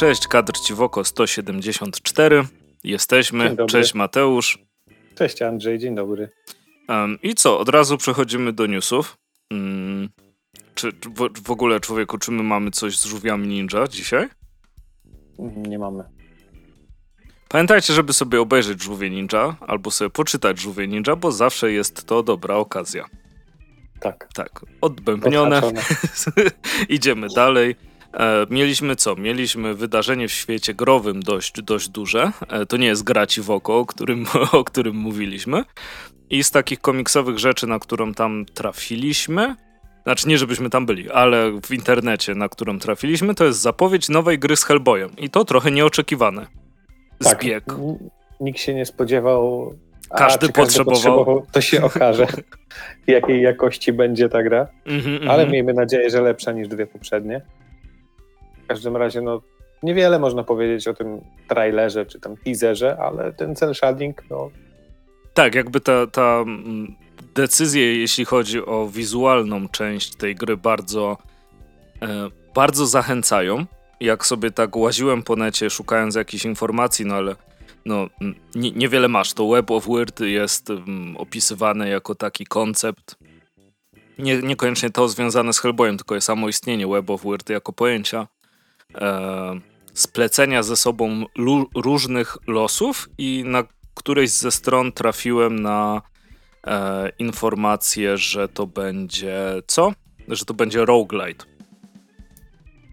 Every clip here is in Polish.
Cześć, kadr Ciwoko 174. Jesteśmy. Cześć Mateusz. Cześć Andrzej, dzień dobry. Um, I co, od razu przechodzimy do newsów. Um, czy w, w, ogóle, człowieku, czy my mamy coś z żółwiami ninja dzisiaj? Nie mamy. Pamiętajcie, żeby sobie obejrzeć żółwie ninja albo sobie poczytać żółwie ninja, bo zawsze jest to dobra okazja. Tak. Tak, odbębnione. Idziemy dalej. E, mieliśmy co? Mieliśmy wydarzenie w świecie growym dość, dość duże. E, to nie jest graci w oko, o którym, o którym mówiliśmy. I z takich komiksowych rzeczy, na którą tam trafiliśmy, znaczy nie żebyśmy tam byli, ale w internecie, na którą trafiliśmy, to jest zapowiedź nowej gry z Hellboyem. I to trochę nieoczekiwane. Zbieg. Tak, nikt się nie spodziewał. Każdy, A, potrzebował... każdy potrzebował. To się okaże, jakiej jakości będzie ta gra. Mm -hmm, ale mm -hmm. miejmy nadzieję, że lepsza niż dwie poprzednie każdym razie, no, niewiele można powiedzieć o tym trailerze czy tam teaserze, ale ten cel shading, no. Tak, jakby ta, ta mm, decyzja, jeśli chodzi o wizualną część tej gry, bardzo, e, bardzo zachęcają. Jak sobie tak łaziłem po necie, szukając jakichś informacji, no ale no, niewiele masz. To Web of Weird jest um, opisywane jako taki koncept. Nie, niekoniecznie to związane z Hellboyem, tylko jest samo istnienie Web of Weird jako pojęcia e, splecenia ze sobą różnych losów i na którejś ze stron trafiłem na e, informację, że to będzie co? Że to będzie roguelite.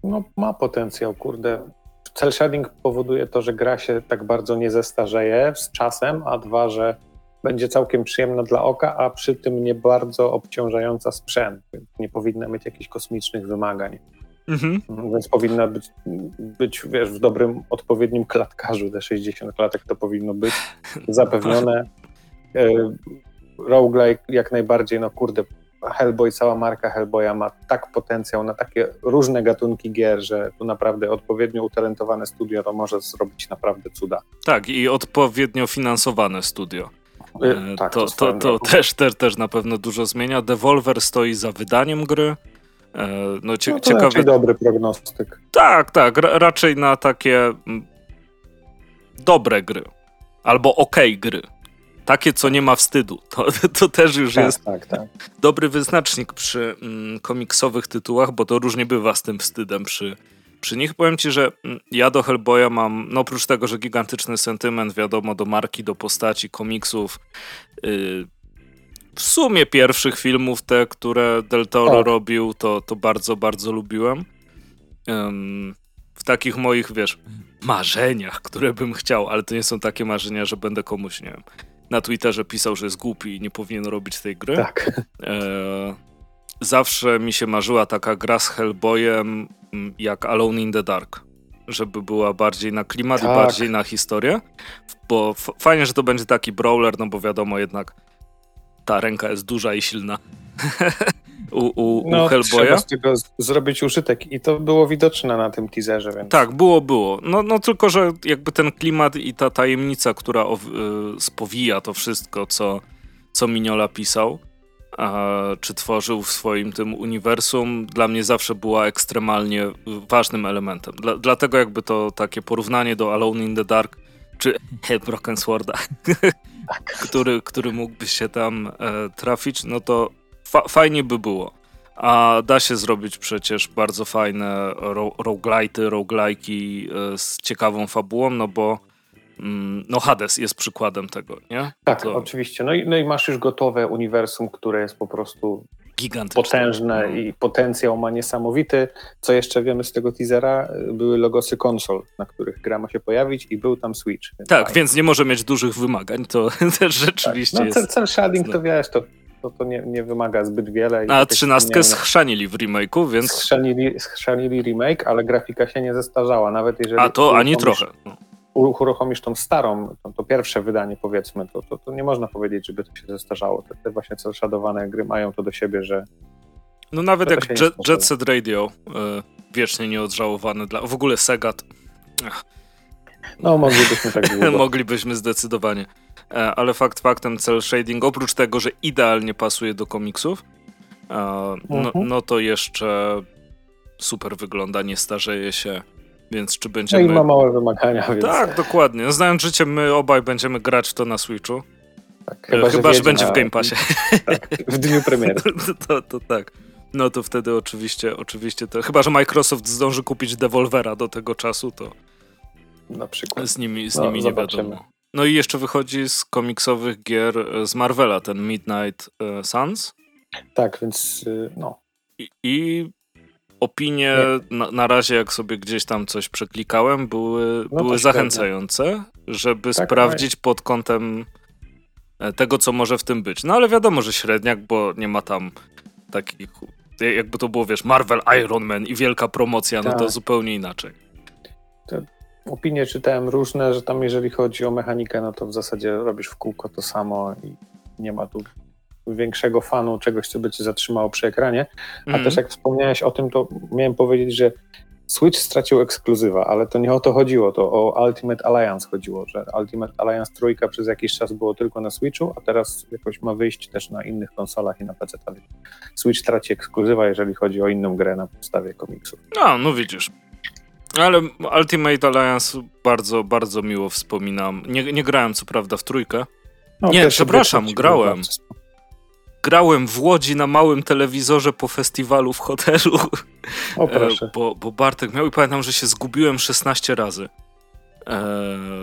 No ma potencjał, kurde. Cel shading powoduje to, że gra się tak bardzo nie zestarzeje z czasem, a dwa, że będzie całkiem przyjemna dla oka, a przy tym nie bardzo obciążająca sprzęt. Nie powinna mieć jakichś kosmicznych wymagań. Mhm. Więc powinna być, być, wiesz, w dobrym, odpowiednim klatkarzu. Te 60 klatek to powinno być zapewnione. E, roguelike jak najbardziej, no kurde, Hellboy, cała marka Hellboya ma tak potencjał na takie różne gatunki gier, że tu naprawdę odpowiednio utalentowane studio to może zrobić naprawdę cuda. Tak, i odpowiednio finansowane studio. E, tak, to, to, to, to też, też, też na pewno dużo zmienia. Devolver stoi za wydaniem gry. E, no, cie, no raczej dobry prognostyk. Tak, tak, raczej na takie mm, dobre gry. Albo okej okay gry. Takie, co nie ma wstydu. To, to też już tak, jest tak, tak. dobry wyznacznik przy mm, komiksowych tytułach, bo to różnie bywa z tym wstydem przy, przy nich. Powiem ci, że mm, ja do Hellboya mam, no oprócz tego, że gigantyczny sentyment, wiadomo, do marki, do postaci, komiksów, yy, w sumie pierwszych filmów, te, które Del Toro tak. robił, to, to bardzo, bardzo lubiłem. Um, w takich moich, wiesz, marzeniach, które bym chciał, ale to nie są takie marzenia, że będę komuś, nie wiem, na Twitterze pisał, że jest głupi i nie powinien robić tej gry. Tak. E, zawsze mi się marzyła taka gra z Hellboyem jak Alone in the Dark. Żeby była bardziej na klimat tak. i bardziej na historię. Bo fajnie, że to będzie taki brawler, no bo wiadomo jednak ta ręka jest duża i silna. u, u, no, u Hellboya. Trzeba z tego zrobić użytek i to było widoczne na tym teaserze. Więc... Tak, było, było. No, no tylko, że jakby ten klimat i ta tajemnica, która o, y, spowija to wszystko, co, co Miniola pisał, a, czy tworzył w swoim tym uniwersum, dla mnie zawsze była ekstremalnie ważnym elementem. Dla, dlatego jakby to takie porównanie do Alone in the Dark, czy Broken Sworda, tak. który, który mógłby się tam e, trafić, no to fa fajnie by było. A da się zrobić przecież bardzo fajne ro roguelite'y, roguelike'i e, z ciekawą fabułą, no bo mm, no Hades jest przykładem tego, nie? Tak, to... oczywiście. No i, no i masz już gotowe uniwersum, które jest po prostu Gigantyczne. potężne no. i potencjał ma niesamowity. Co jeszcze wiemy z tego teasera? Były logosy konsol, na których gra ma się pojawić i był tam Switch. Więc tak, fajnie. więc nie może mieć dużych wymagań, to też rzeczywiście tak. no, jest... Cel shading to wiesz, to, to, to nie, nie, wymaga zbyt wiele. A trzynastkę schrzanili w remake'u, więc... Schrzanili, schrzanili remake, ale grafika się nie zestarzała, nawet jeżeli... A to ani trochę. Uruchomisz tą starą, to, to, pierwsze wydanie powiedzmy, to, to, to, nie można powiedzieć, żeby to się zestarzało. Te, te właśnie celshadowane gry mają to do siebie, że no nawet jak Jet, Jet, Set Radio, y, wiecznie nieodżałowany dla... W ogóle Segat. No moglibyśmy tak Moglibyśmy zdecydowanie. E, ale fakt faktem cel shading, oprócz tego, że idealnie pasuje do komiksów, e, no, mhm. no to jeszcze super wygląda, nie starzeje się Więc czy będziemy... No i ma małe wymagania, więc... Tak, dokładnie. Znając życie, my obaj będziemy grać w to na Switchu. Tak, chyba, chyba że, że będzie na... w Game Passie. Tak, w dniu premiery. to, to, tak. No to wtedy oczywiście, oczywiście to... Chyba, że Microsoft zdąży kupić Devolvera do tego czasu, to... Na przykład. Z nimi, z no, nimi nie wiadomo. No i jeszcze wychodzi z komiksowych gier e, z Marvela, ten Midnight e, Suns. Tak, więc y, no. I, i opinie na, na, razie, jak sobie gdzieś tam coś przeklikałem, były, no były zachęcające, żeby tak, sprawdzić pod kątem e, tego, co może w tym być. No ale wiadomo, że średniak, bo nie ma tam takich, jakby to było, wiesz, Marvel Iron Man i wielka promocja, no to tak. zupełnie inaczej. To opinie czytałem różne, że tam jeżeli chodzi o mechanikę, no to w zasadzie robisz w kółko to samo i nie ma tu większego fanu czegoś, co by cię zatrzymało przy ekranie. A mm. też jak wspomniałeś o tym, to miałem powiedzieć, że Switch stracił ekskluzywa, ale to nie o to chodziło, to o Ultimate Alliance chodziło, że Ultimate Alliance trójka przez jakiś czas było tylko na Switchu, a teraz jakoś ma wyjść też na innych konsolach i na PC. Switch traci ekskluzywa, jeżeli chodzi o inną grę na podstawie komiksów. No, no widzisz. Ale Ultimate Alliance bardzo, bardzo miło wspominam. Nie, nie grałem co prawda w trójkę. No, nie, przepraszam, grałem. Grałem w Łodzi na małym telewizorze po festiwalu w hotelu. O e, proszę. Bo, bo Bartek miał i pamiętam, że się zgubiłem 16 razy. Eee,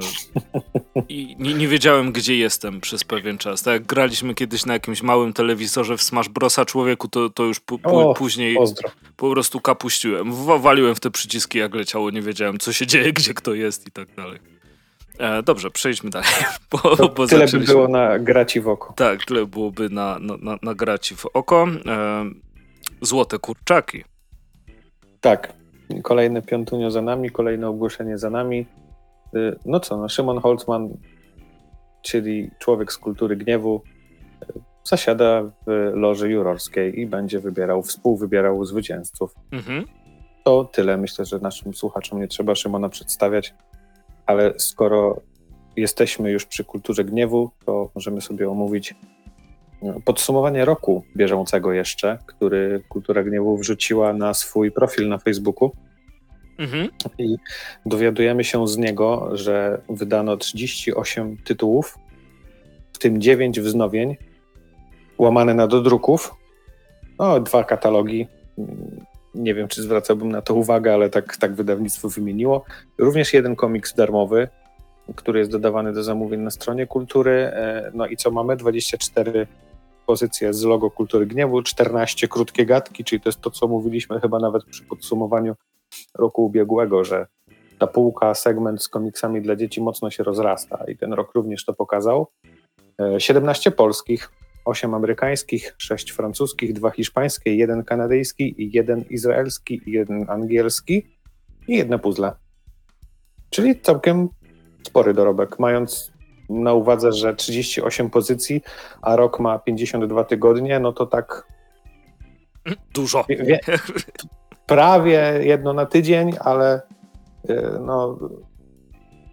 I nie, nie, wiedziałem, gdzie jestem przez pewien czas. Tak jak graliśmy kiedyś na jakimś małym telewizorze w Smash Brosa człowieku, to, to już o, później pozdro. po prostu kapuściłem. Waliłem w te przyciski, jak leciało, nie wiedziałem, co się dzieje, gdzie kto jest i tak dalej. E, dobrze, przejdźmy dalej. Bo, bo tyle by było na graci w oko. Tak, tyle byłoby na, na, na, na graci w oko. E, złote kurczaki. Tak. Kolejne piątunio za nami, kolejne ogłoszenie za nami. Y, no co, no Szymon Holzman, czyli człowiek z kultury gniewu, y, zasiada w loży jurorskiej i będzie wybierał, współwybierał zwycięzców. Mhm. To tyle. Myślę, że naszym słuchaczom nie trzeba Szymona przedstawiać, ale skoro jesteśmy już przy kulturze gniewu, to możemy sobie omówić no, podsumowanie roku bieżącego jeszcze, który Kultura Gniewu wrzuciła na swój profil na Facebooku. Mhm. I dowiadujemy się z niego, że wydano 38 tytułów, w tym 9 wznowień, łamane na dodruków, no, dwa katalogi. Nie wiem, czy zwracałbym na to uwagę, ale tak, tak wydawnictwo wymieniło. Również jeden komiks darmowy, który jest dodawany do zamówień na stronie kultury. E, no i co mamy? 24 pozycje z logo Kultury Gniewu, 14 krótkie gadki, czyli to jest to, co mówiliśmy chyba nawet przy podsumowaniu roku ubiegłego, że ta półka, segment z komiksami dla dzieci mocno się rozrasta i ten rok również to pokazał. 17 e, polskich, 8 amerykańskich, 6 francuskich, 2 hiszpańskie, 1 kanadyjski, 1 izraelski, 1 angielski i jedne puzzle. Czyli całkiem spory dorobek, mając na uwadze, że 38 pozycji, a rok ma 52 tygodnie, no to tak. Dużo. Wie, prawie jedno na tydzień, ale e, no,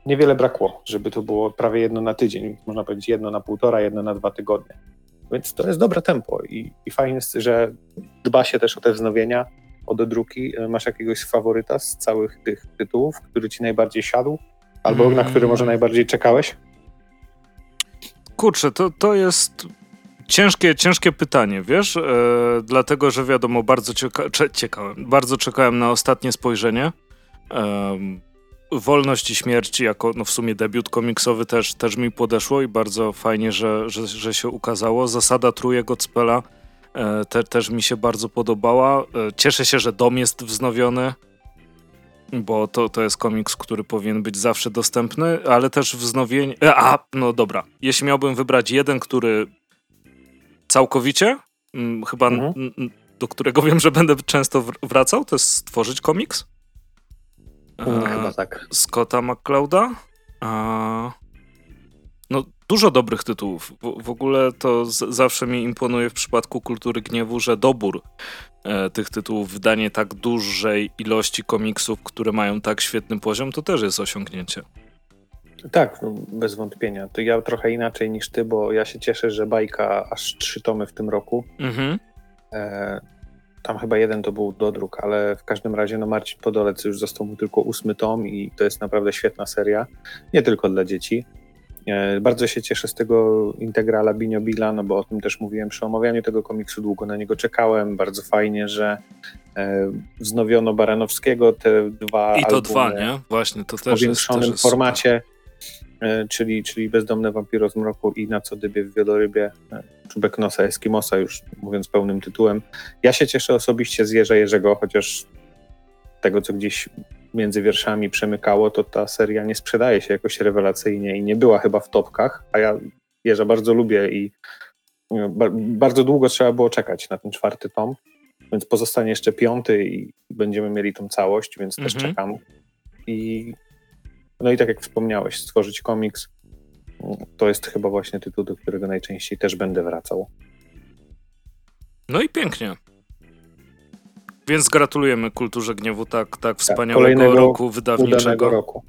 niewiele brakło, żeby to było prawie jedno na tydzień. Można powiedzieć jedno na półtora, jedno na dwa tygodnie. Więc to jest dobre tempo i, i fajnie, że dba się też o te wznowienia, o dodruki. E, masz jakiegoś faworyta z całych tych tytułów, który ci najbardziej siadł? Albo mm. na który może najbardziej czekałeś? Kurczę, to, to jest Ciężkie, ciężkie pytanie, wiesz? E, dlatego, że wiadomo, bardzo cieka ciekałem, bardzo czekałem na ostatnie spojrzenie. E, Wolność i śmierć jako no w sumie debiut komiksowy też, też mi podeszło i bardzo fajnie, że, że, że się ukazało. Zasada Truje Gottspela e, te, też mi się bardzo podobała. E, cieszę się, że dom jest wznowiony, bo to, to jest komiks, który powinien być zawsze dostępny, ale też wznowienie... E, a, no dobra. Jeśli miałbym wybrać jeden, który całkowicie, mm, chyba mhm. do którego wiem, że będę często wracał, to jest stworzyć komiks. Mm, chyba tak. Scotta McClouda. No, dużo dobrych tytułów. W, w ogóle to z, zawsze mi imponuje w przypadku kultury gniewu, że dobór e, tych tytułów, wydanie tak dużej ilości komiksów, które mają tak świetny poziom, to też jest osiągnięcie. Tak, no, bez wątpienia. To ja trochę inaczej niż ty, bo ja się cieszę, że bajka aż trzy tomy w tym roku. Mhm. E, tam chyba jeden to był dodruk, ale w każdym razie no Marcin Podolec już został mu tylko ósmy tom i to jest naprawdę świetna seria, nie tylko dla dzieci. E, bardzo się cieszę z tego integrala Binio Bila, no bo o tym też mówiłem przy omawianiu tego komiksu, długo na niego czekałem. Bardzo fajnie, że e, wznowiono Baranowskiego, te dwa I to dwa, nie? Właśnie, to w też powiększonym jest, też formacie, e, czyli, czyli Bezdomne Wampiro z Mroku i Na co dybie w Wielorybie, Czubek Nosa Eskimosa, już mówiąc pełnym tytułem. Ja się cieszę osobiście z Jerza Jerzego, chociaż tego, co gdzieś między wierszami przemykało, to ta seria nie sprzedaje się jakoś rewelacyjnie i nie była chyba w topkach, a ja Jerza bardzo lubię i bardzo długo trzeba było czekać na ten czwarty tom, więc pozostanie jeszcze piąty i będziemy mieli tą całość, więc też mhm. czekam. I no i tak jak wspomniałeś, stworzyć komiks to jest chyba właśnie tytuł, do którego najczęściej też będę wracał. No i pięknie. Więc gratulujemy Kulturze Gniewu tak, tak, tak wspaniałego roku wydawniczego. roku.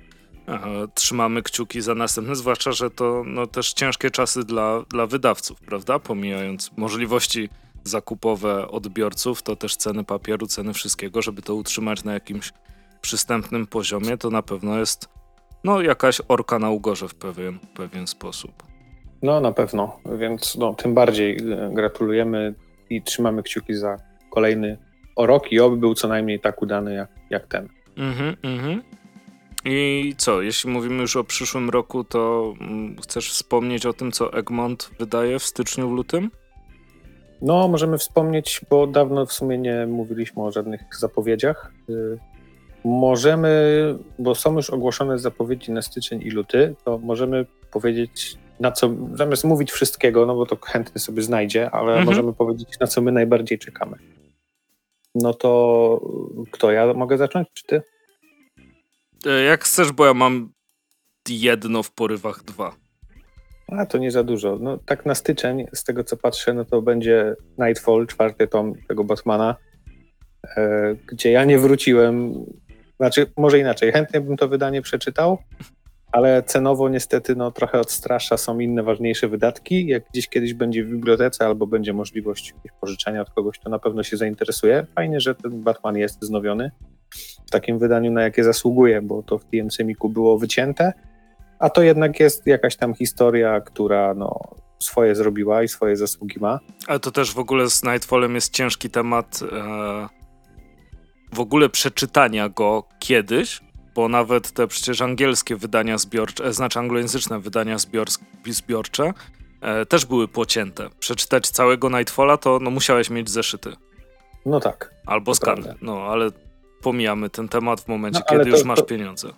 Trzymamy kciuki za następny, zwłaszcza, że to no, też ciężkie czasy dla, dla wydawców, prawda? Pomijając możliwości zakupowe odbiorców, to też ceny papieru, ceny wszystkiego, żeby to utrzymać na jakimś przystępnym poziomie, to na pewno jest no, jakaś orka na ugorze w pewien, pewien sposób. No na pewno, więc no, tym bardziej e, gratulujemy i trzymamy kciuki za kolejny o rok i oby był co najmniej tak udany jak, jak ten. Mhm, mhm. I co, jeśli mówimy już o przyszłym roku, to mm, chcesz wspomnieć o tym, co Egmont wydaje w styczniu, w lutym? No, możemy wspomnieć, bo dawno w sumie nie mówiliśmy o żadnych zapowiedziach. Możemy, bo są już ogłoszone zapowiedzi na styczeń i luty, to możemy powiedzieć, na co, zamiast mówić wszystkiego, no bo to chętny sobie znajdzie, ale mhm. możemy powiedzieć, na co my najbardziej czekamy. No to kto? Ja mogę zacząć, czy ty? E, jak chcesz, bo ja mam jedno w porywach dwa. A to nie za dużo. No tak na styczeń, z tego co patrzę, no to będzie Nightfall, czwarty tom tego Batmana, e, gdzie ja nie wróciłem. Znaczy, może inaczej, chętnie bym to wydanie przeczytał, ale cenowo niestety no, trochę odstrasza, są inne ważniejsze wydatki. Jak gdzieś kiedyś będzie w bibliotece albo będzie możliwość pożyczenia od kogoś, to na pewno się zainteresuje. Fajnie, że ten Batman jest wznowiony w takim wydaniu, na jakie zasługuje, bo to w TMC Miku było wycięte, a to jednak jest jakaś tam historia, która no, swoje zrobiła i swoje zasługi ma. Ale to też w ogóle z Nightfallem jest ciężki temat e, w ogóle przeczytania go kiedyś, bo nawet te przecież angielskie wydania zbiorcze, znaczy anglojęzyczne wydania zbior, zbiorcze e, też były pocięte. Przeczytać całego Nightfalla to no, musiałeś mieć zeszyty. No tak. Albo skany. No, ale pomijamy ten temat w momencie, no, kiedy to, już masz to, pieniądze.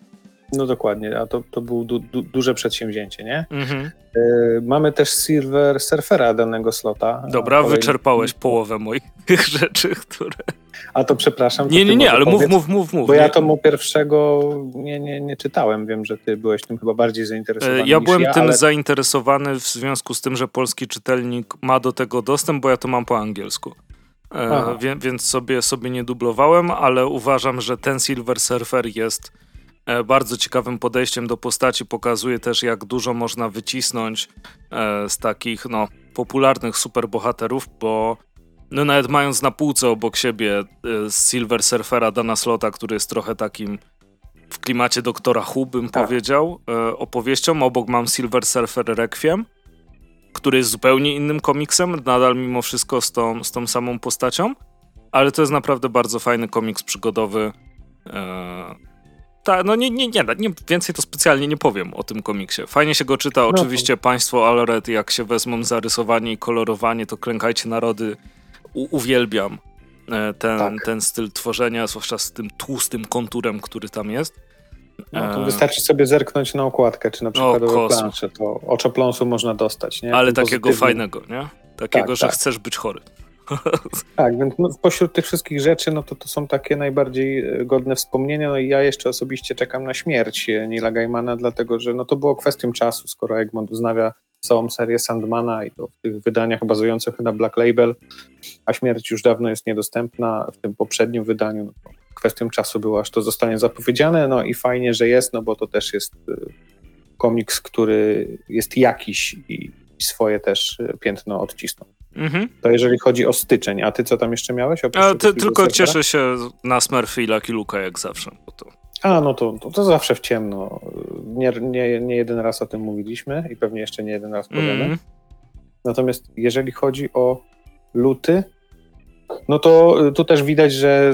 No dokładnie, a to, to było du, du, duże przedsięwzięcie, nie? Mhm. Y, mamy też Silver Surfera danego slota. Dobra, wyczerpałeś połowę moich rzeczy, które... A to przepraszam. Nie, nie, nie, ale mów, mów, mów, mów. Bo ja tomu pierwszego nie, nie, nie czytałem. Wiem, że ty byłeś tym chyba bardziej zainteresowany. Ja byłem ja, tym ale... zainteresowany w związku z tym, że polski czytelnik ma do tego dostęp, bo ja to mam po angielsku. E, więc sobie, sobie nie dublowałem, ale uważam, że ten Silver Surfer jest e, bardzo ciekawym podejściem do postaci. Pokazuje też, jak dużo można wycisnąć e, z takich no, popularnych superbohaterów, bo no nawet mając na półce obok siebie y, Silver Surfera Dana Slota, który jest trochę takim w klimacie doktora Hu, bym tak. powiedział, opowieścią. Obok mam Silver Surfer Requiem, który jest zupełnie innym komiksem, nadal mimo wszystko z tą, z tą samą postacią, ale to jest naprawdę bardzo fajny komiks przygodowy. Ta, no nie, nie, nie, nie, więcej to specjalnie nie powiem o tym komiksie. Fajnie się go czyta, no oczywiście to... państwo Alred, jak się wezmą zarysowanie i kolorowanie, to klękajcie narody u- uwielbiam e, ten, tak. ten styl tworzenia, zwłaszcza z tym tłustym konturem, który tam jest. No, to e, wystarczy sobie zerknąć na okładkę, czy na przykładowe plansze, to oczopląsu można dostać, nie? Ale takiego fajnego, nie? Takiego, tak, że tak. chcesz być chory. Tak, więc no, pośród tych wszystkich rzeczy, no to to są takie najbardziej e, godne wspomnienia, no i ja jeszcze osobiście czekam na śmierć Nila Gaimana, dlatego że no to było kwestią czasu, skoro Egmont uznawia całą serię Sandmana i to w tych wydaniach bazujących na Black Label, a śmierć już dawno jest niedostępna. W tym poprzednim wydaniu no, kwestią czasu było, aż to zostanie zapowiedziane, no i fajnie, że jest, no bo to też jest y, komiks, który jest jakiś i swoje też piętno odcisnął. Mhm. To jeżeli chodzi o styczeń, a ty co tam jeszcze miałeś? A ty, tylko cieszę się na Smurfy i Lucky Luka jak zawsze. Bo to... A, no to, to, to, zawsze w ciemno. Nie, nie, nie jeden raz o tym mówiliśmy i pewnie jeszcze nie jeden raz powiemy. Mm. Natomiast jeżeli chodzi o luty, no to tu też widać, że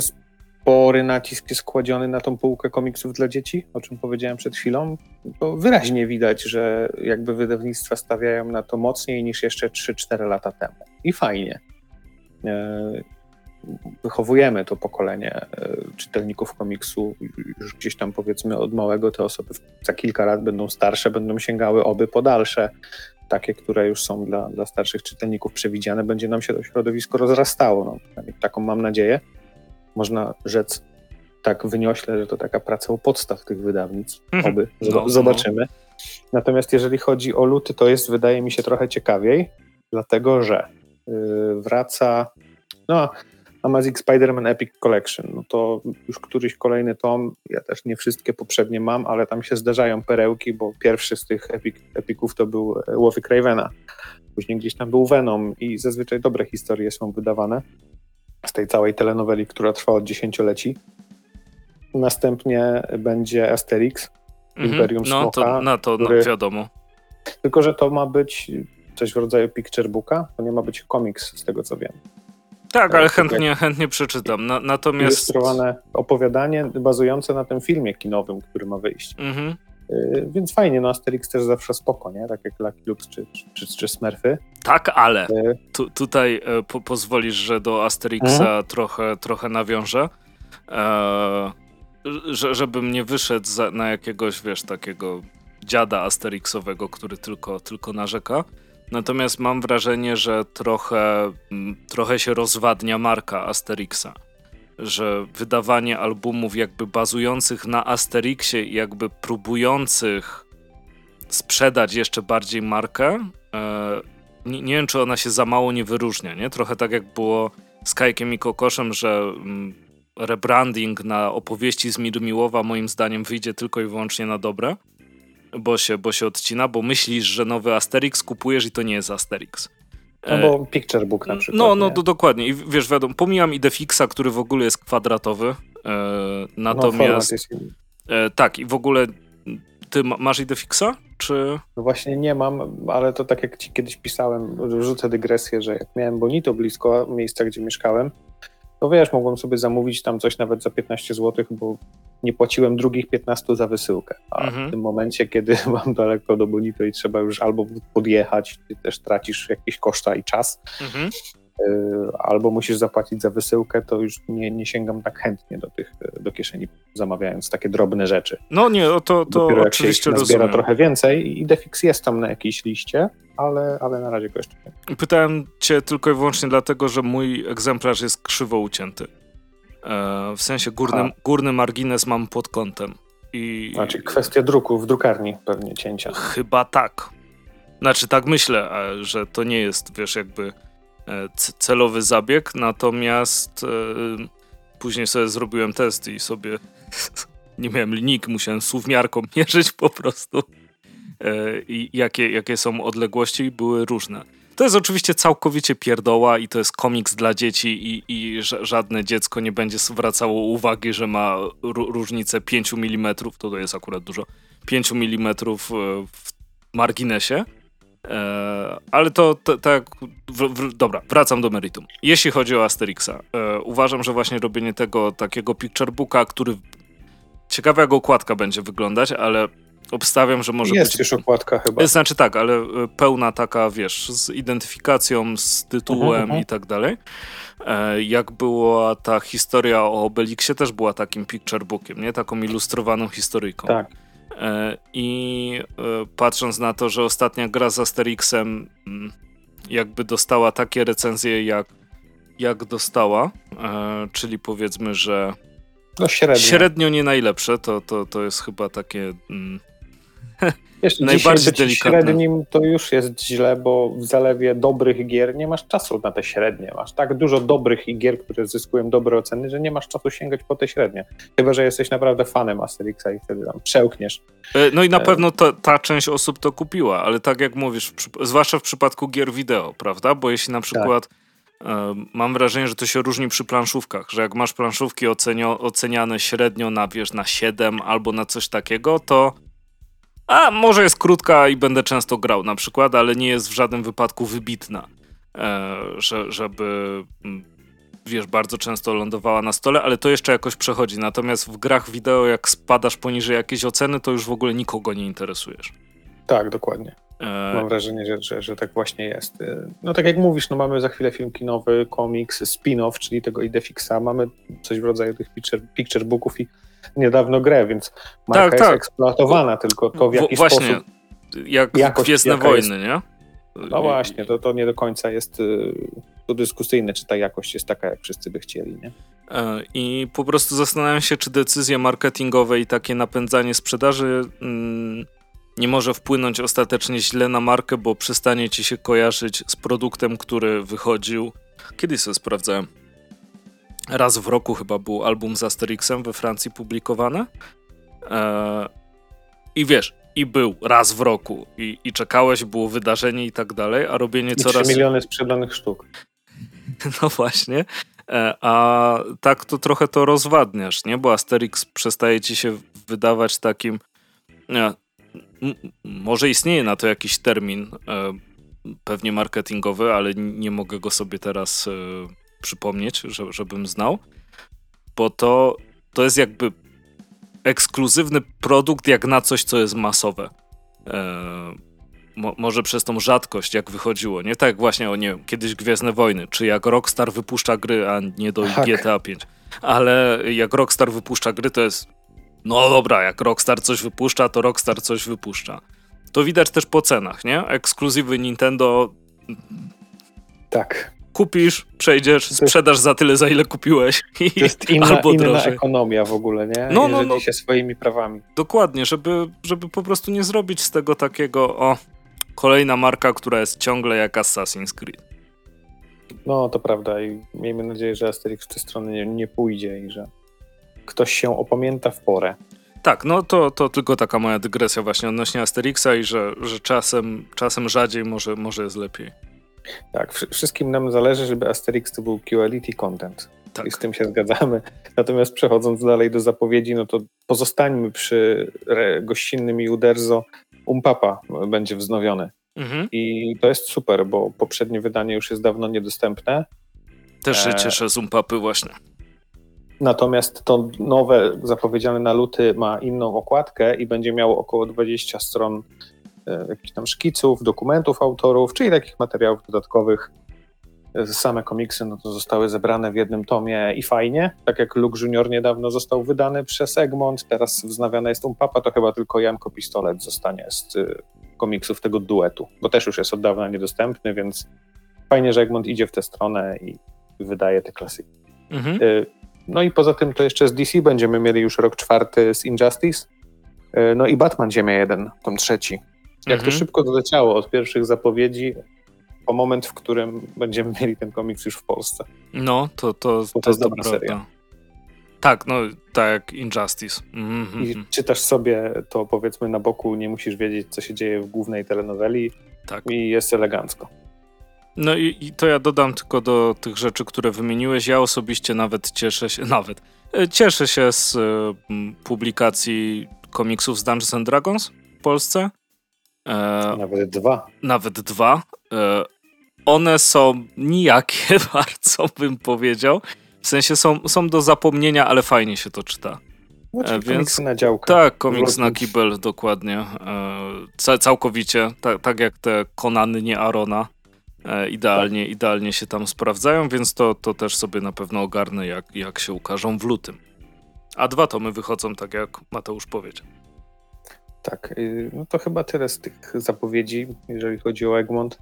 spory nacisk jest kładziony na tą półkę komiksów dla dzieci, o czym powiedziałem przed chwilą. To wyraźnie widać, że jakby wydawnictwa stawiają na to mocniej niż jeszcze 3-4 lata temu. I fajnie. E, wychowujemy to pokolenie e, czytelników komiksu już gdzieś tam powiedzmy od małego te osoby za kilka lat będą starsze, będą sięgały oby po dalsze takie, które już są dla, dla starszych czytelników przewidziane, będzie nam się to środowisko rozrastało. No, taką mam nadzieję. Można rzec tak wyniośle, że to taka praca u podstaw tych wydawnictw. Mhm. Oby. No, no, zobaczymy. Natomiast jeżeli chodzi o luty, to jest, wydaje mi się, trochę ciekawiej, dlatego że yy, wraca. No, Amazing Spider-Man Epic Collection, no to już któryś kolejny tom, ja też nie wszystkie poprzednie mam, ale tam się zdarzają perełki, bo pierwszy z tych epic, epików to był e, Łowy Cravena, później gdzieś tam był Venom i zazwyczaj dobre historie są wydawane z tej całej telenoweli, która trwa od dziesięcioleci. Następnie będzie Asterix, mhm. Imperium no, Smoka. To, na to który... no, wiadomo. Tylko, że to ma być coś w rodzaju picture booka, to nie ma być komiks, z tego co wiem. Tak, ale chętnie, chętnie przeczytam. Na, natomiast. Ilustrowane opowiadanie bazujące na tym filmie kinowym, który ma wyjść. Mhm. Y, więc fajnie, no Asterix też zawsze spoko, nie? Tak jak Lucky Luke czy, czy, czy Smurfy. Tak, ale y tu, tutaj e, po, pozwolisz, że do Asterixa mhm. trochę, trochę nawiążę. E, że, żebym nie wyszedł za, na jakiegoś, wiesz, takiego dziada Asterixowego, który tylko, tylko narzeka. Natomiast mam wrażenie, że trochę, mm, trochę się rozwadnia marka Asterixa. Że wydawanie albumów jakby bazujących na Asterixie i jakby próbujących sprzedać jeszcze bardziej markę, e, nie, nie, wiem, czy ona się za mało nie wyróżnia, nie? Trochę tak jak było z Kajkiem i Kokoszem, że mm, rebranding na opowieści z Mirmiłowa moim zdaniem wyjdzie tylko i wyłącznie na dobre bo się, bo się odcina, bo myślisz, że nowy Asterix kupujesz i to nie jest Asterix. No bo Picture Book na przykład. No, no do, dokładnie. I wiesz, wiadomo, pomijam Idefixa, który w ogóle jest kwadratowy. E, natomiast. No, e, tak, i w ogóle ty masz Idefixa? Czy... No właśnie nie mam, ale to tak jak ci kiedyś pisałem, rzucę dygresję, że jak miałem Bonito blisko miejsca, gdzie mieszkałem, to wiesz, mogłem sobie zamówić tam coś nawet za 15 zł, bo nie płaciłem drugich 15 za wysyłkę. A mhm. w tym momencie, kiedy mam daleko do Bonito i trzeba już albo podjechać, ty też tracisz jakieś koszta i czas, mhm. Y, albo musisz zapłacić za wysyłkę, to już nie, nie sięgam tak chętnie do tych, do kieszeni, zamawiając takie drobne rzeczy. No nie, to, to Dopiero oczywiście jak się rozumiem. trochę więcej i Defix jest tam na jakiejś liście, ale, ale na razie go jeszcze nie. Pytałem cię tylko i wyłącznie dlatego, że mój egzemplarz jest krzywo ucięty. E, w sensie górny, górny margines mam pod kątem. I... Znaczy kwestia druku w drukarni pewnie cięcia. Chyba tak. Znaczy tak myślę, że to nie jest, wiesz, jakby e, celowy zabieg, natomiast e, później sobie zrobiłem test i sobie nie miałem linijki, musiałem suwmiarką mierzyć po prostu i jakie, jakie są odległości były różne. To jest oczywiście całkowicie pierdoła i to jest komiks dla dzieci i, i żadne dziecko nie będzie zwracało uwagi, że ma różnicę 5 mm, to to jest akurat dużo, 5 mm e, w marginesie. E, ale to tak, dobra, wracam do meritum. Jeśli chodzi o Asterixa, e, uważam, że właśnie robienie tego takiego picture booka, który ciekawe jak okładka będzie wyglądać, ale obstawiam, że może jest być... Jest już okładka chyba. Znaczy tak, ale e, pełna taka, wiesz, z identyfikacją, z tytułem uh -huh. i tak dalej. E, jak była ta historia o Obelixie, też była takim picture bookiem, nie? Taką ilustrowaną historyjką. Tak. E, I patrząc na to, że ostatnia gra z Asterixem mm, jakby dostała takie recenzje, jak, jak dostała, czyli powiedzmy, że no średnio. średnio nie najlepsze, to, to, to jest chyba takie... Mm, Wiesz, najbardziej delikatne. średnim to już jest źle, bo w zalewie dobrych gier nie masz czasu na te średnie. Masz tak dużo dobrych gier, które zyskują dobre oceny, że nie masz czasu sięgać po te średnie. Chyba, że jesteś naprawdę fanem Asterixa i wtedy tam przełkniesz. E, no i na e... pewno ta, ta, część osób to kupiła, ale tak jak mówisz, zwłaszcza w przypadku gier wideo, prawda? Bo jeśli na przykład tak. Mam wrażenie, że to się różni przy planszówkach, że jak masz planszówki ocenio, oceniane średnio na, wiesz, na 7 albo na coś takiego, to a może jest krótka i będę często grał na przykład, ale nie jest w żadnym wypadku wybitna, e, że, żeby mm, wiesz, bardzo często lądowała na stole, ale to jeszcze jakoś przechodzi. Natomiast w grach wideo, jak spadasz poniżej jakiejś oceny, to już w ogóle nikogo nie interesujesz. Tak, dokładnie. E, Mam wrażenie, że, że, że, tak właśnie jest. E, no tak jak mówisz, no mamy za chwilę film kinowy, komiks, spin-off, czyli tego Idefixa, mamy coś w rodzaju tych picture, picture booków i niedawno grę, więc marka tak, jest tak. eksploatowana, tylko to w jaki właśnie, sposób... jak jakość, Gwiezdne Wojny, jest, nie? No właśnie, to, to nie do końca jest y, to dyskusyjne, czy ta jakość jest taka, jak wszyscy by chcieli, nie? E, I po prostu zastanawiam się, czy decyzje marketingowe i takie napędzanie sprzedaży mm, nie może wpłynąć ostatecznie źle na markę, bo przestanie ci się kojarzyć z produktem, który wychodził. Kiedyś sobie sprawdzałem. Raz w roku chyba był album z Asterixem we Francji publikowany. Eee, I wiesz, i był raz w roku, i, i czekałeś, było wydarzenie i tak dalej, a robienie I coraz. 3 miliony sprzedanych sztuk. No właśnie. E, a tak to trochę to rozwadniasz, nie? Bo Asterix przestaje ci się wydawać takim. Nie, może istnieje na to jakiś termin, e, pewnie marketingowy, ale nie mogę go sobie teraz przypomnieć, żebym znał, bo to, to jest jakby ekskluzywny produkt jak na coś, co jest masowe. E, mo, może przez tą rzadkość, jak wychodziło, nie? Tak właśnie, o nie wiem, kiedyś Gwiezdne Wojny, czy jak Rockstar wypuszcza gry, a nie do tak. GTA 5. Ale jak Rockstar wypuszcza gry, to jest no dobra, jak Rockstar coś wypuszcza, to Rockstar coś wypuszcza. To widać też po cenach, nie? Ekskluzywy Nintendo. Tak. Kupisz, przejdziesz, sprzedasz za tyle, za ile kupiłeś. I, to jest inna, albo inna ekonomia w ogóle, nie? No, no, no. się swoimi prawami. Dokładnie, żeby, żeby po prostu nie zrobić z tego takiego, o, kolejna marka, która jest ciągle jak Assassin's Creed. No, to prawda i miejmy nadzieję, że Asterix w tę stronę nie, nie pójdzie i że ktoś się opamięta w porę. Tak, no to, to tylko taka moja dygresja właśnie odnośnie Asterixa i że, że czasem, czasem rzadziej może, może jest lepiej. Tak, wszystkim nam zależy, żeby Asterix to był quality content. Tak. I z tym się zgadzamy. Natomiast przechodząc dalej do zapowiedzi, no to pozostańmy przy gościnnym i Uderzo. Umpapa będzie wznowiony. Mhm. I to jest super, bo poprzednie wydanie już jest dawno niedostępne. Też się e, cieszę z Umpapy właśnie. Natomiast to nowe, zapowiedziane na luty, ma inną okładkę i będzie miało około 20 stron jakichś tam szkiców, dokumentów autorów, czyli takich materiałów dodatkowych. E, same komiksy no to zostały zebrane w jednym tomie i fajnie. Tak jak Luke Junior niedawno został wydany przez Egmont, teraz wznawiana jest Umpapa, to chyba tylko Janko Pistolet zostanie z e, komiksów tego duetu, bo też już jest od dawna niedostępny, więc fajnie, że Egmont idzie w tę stronę i wydaje te klasyki. Mhm. No i poza tym to jeszcze z DC będziemy mieli już rok czwarty z Injustice. E, no i Batman Ziemia 1, tom trzeci. Jak mhm. to szybko doleciało od pierwszych zapowiedzi po moment, w którym będziemy mieli ten komiks już w Polsce. No, to, to, to, to jest dobra prawda. seria. Tak, no tak Injustice. Mm -hmm. I czytasz sobie to powiedzmy na boku, nie musisz wiedzieć, co się dzieje w głównej telenoweli tak. i jest elegancko. No i, i, to ja dodam tylko do tych rzeczy, które wymieniłeś. Ja osobiście nawet cieszę się, nawet e, cieszę się z y, publikacji komiksów z Dungeons and Dragons w Polsce. E, nawet dwa. Nawet dwa. E, one są nijakie, bardzo bym powiedział. W sensie są, są do zapomnienia, ale fajnie się to czyta. Znaczy, Więc, komiks na działkę. Tak, komiks na kibel, dokładnie. E, całkowicie, tak, tak jak te Konany, nie Arona. E, idealnie, tak. idealnie się tam sprawdzają, więc to, to też sobie na pewno ogarnę, jak, jak się ukażą w lutym. A dwa tomy wychodzą, tak jak Mateusz powiedział. Tak, y, no to chyba tyle z tych zapowiedzi, jeżeli chodzi o Egmont.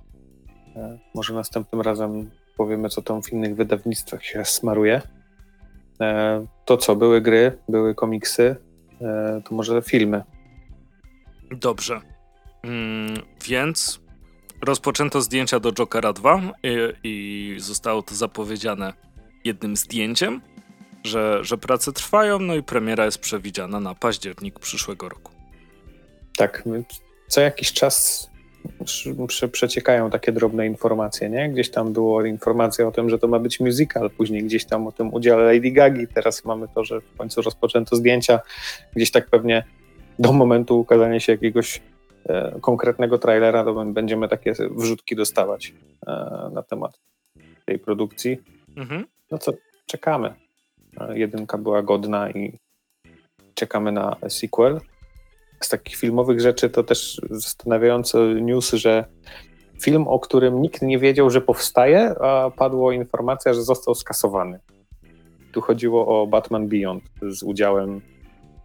E, może następnym razem powiemy, co tam w innych wydawnictwach się smaruje. E, to co, były gry, były komiksy, to może filmy. Dobrze. Mm, więc rozpoczęto zdjęcia do Jokera 2 i, i, zostało to zapowiedziane jednym zdjęciem, że, że prace trwają, no i premiera jest przewidziana na październik przyszłego roku. Tak, co jakiś czas przeciekają takie drobne informacje, nie? Gdzieś tam było informacja o tym, że to ma być musical, później gdzieś tam o tym udziale Lady Gagi, teraz mamy to, że w końcu rozpoczęto zdjęcia, gdzieś tak pewnie do momentu ukazania się jakiegoś e, konkretnego trailera, to będziemy takie wrzutki dostawać e, na temat tej produkcji. Mhm. No co, czekamy. E, jedynka była godna i czekamy na sequel z takich filmowych rzeczy to też zastanawiający news, że film, o którym nikt nie wiedział, że powstaje, a padła informacja, że został skasowany. Tu chodziło o Batman Beyond z udziałem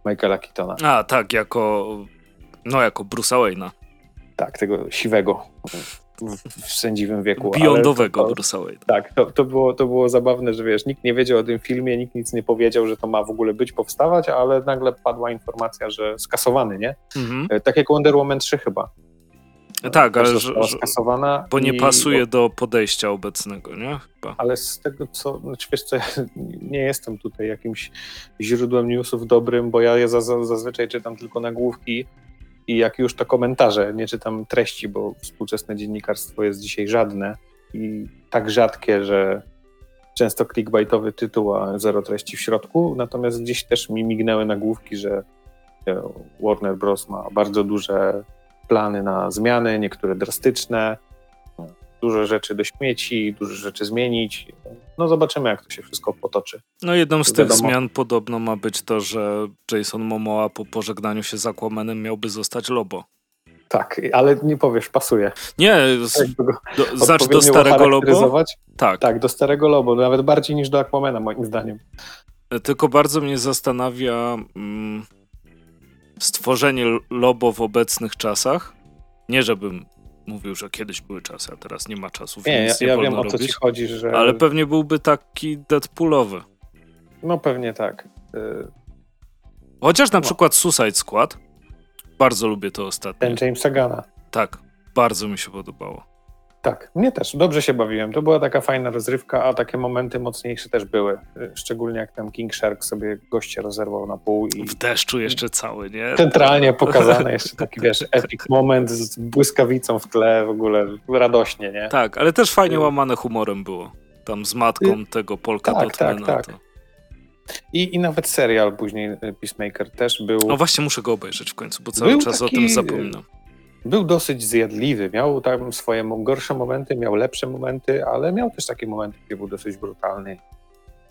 Michaela Keatona. A, tak, jako no jako Bruce'a Wayne'a. Tak, tego siwego w sędziwym wieku. Beyondowego to, Bruce'a Wayne. Tak, to, to, było, to było zabawne, że wiesz, nikt nie wiedział o tym filmie, nikt nic nie powiedział, że to ma w ogóle być, powstawać, ale nagle padła informacja, że skasowany, nie? Mhm. E, tak jak Wonder Woman 3 chyba. E, tak, ale że, skasowana bo nie i... pasuje do podejścia obecnego, nie? Chyba. Ale z tego co, znaczy wiesz co, ja nie jestem tutaj jakimś źródłem newsów dobrym, bo ja je zazwyczaj czytam tylko nagłówki, i jak już to komentarze, nie czytam treści, bo współczesne dziennikarstwo jest dzisiaj żadne i tak rzadkie, że często clickbaitowy tytuł, a zero treści w środku. Natomiast gdzieś też mi mignęły nagłówki, że Warner Bros. ma bardzo duże plany na zmiany, niektóre drastyczne, dużo rzeczy do śmieci, dużo rzeczy zmienić. No zobaczymy, jak to się wszystko potoczy. No jedną z tych zmian podobno ma być to, że Jason Momoa po pożegnaniu się z Aquamanem miałby zostać Lobo. Tak, ale nie powiesz, pasuje. Nie, do, znaczy do starego Lobo? Tak. Tak, do starego Lobo, nawet bardziej niż do Aquamana moim zdaniem. Tylko bardzo mnie zastanawia mm, stworzenie Lobo w obecnych czasach. Nie, żebym mówił, że kiedyś były czasy, a teraz nie ma czasu. Nie, ja, nie ja wiem o co ci chodzi, że. Ale pewnie byłby taki Deadpoolowy. No pewnie tak. Y, Chociaż na no. przykład Suicide Squad. Bardzo lubię to ostatnio. Ten Jamesa Gana. Tak, bardzo mi się podobało. Tak, mnie też. Dobrze się bawiłem. To była taka fajna rozrywka, a takie momenty mocniejsze też były. Szczególnie jak tam King Shark sobie goście rozerwał na pół. I... W deszczu jeszcze cały, nie? Centralnie pokazane jeszcze taki, wiesz, epic moment z błyskawicą w tle, w ogóle radośnie, nie? Tak, ale też fajnie łamane humorem było. Tam z matką tego Polka tak, tak, tak. I, I nawet serial później Peacemaker też był. No właśnie muszę go obejrzeć w końcu, bo cały był czas taki... o tym zapominam był dosyć zjadliwy. Miał tam swoje gorsze momenty, miał lepsze momenty, ale miał też takie momenty, gdzie był dosyć brutalny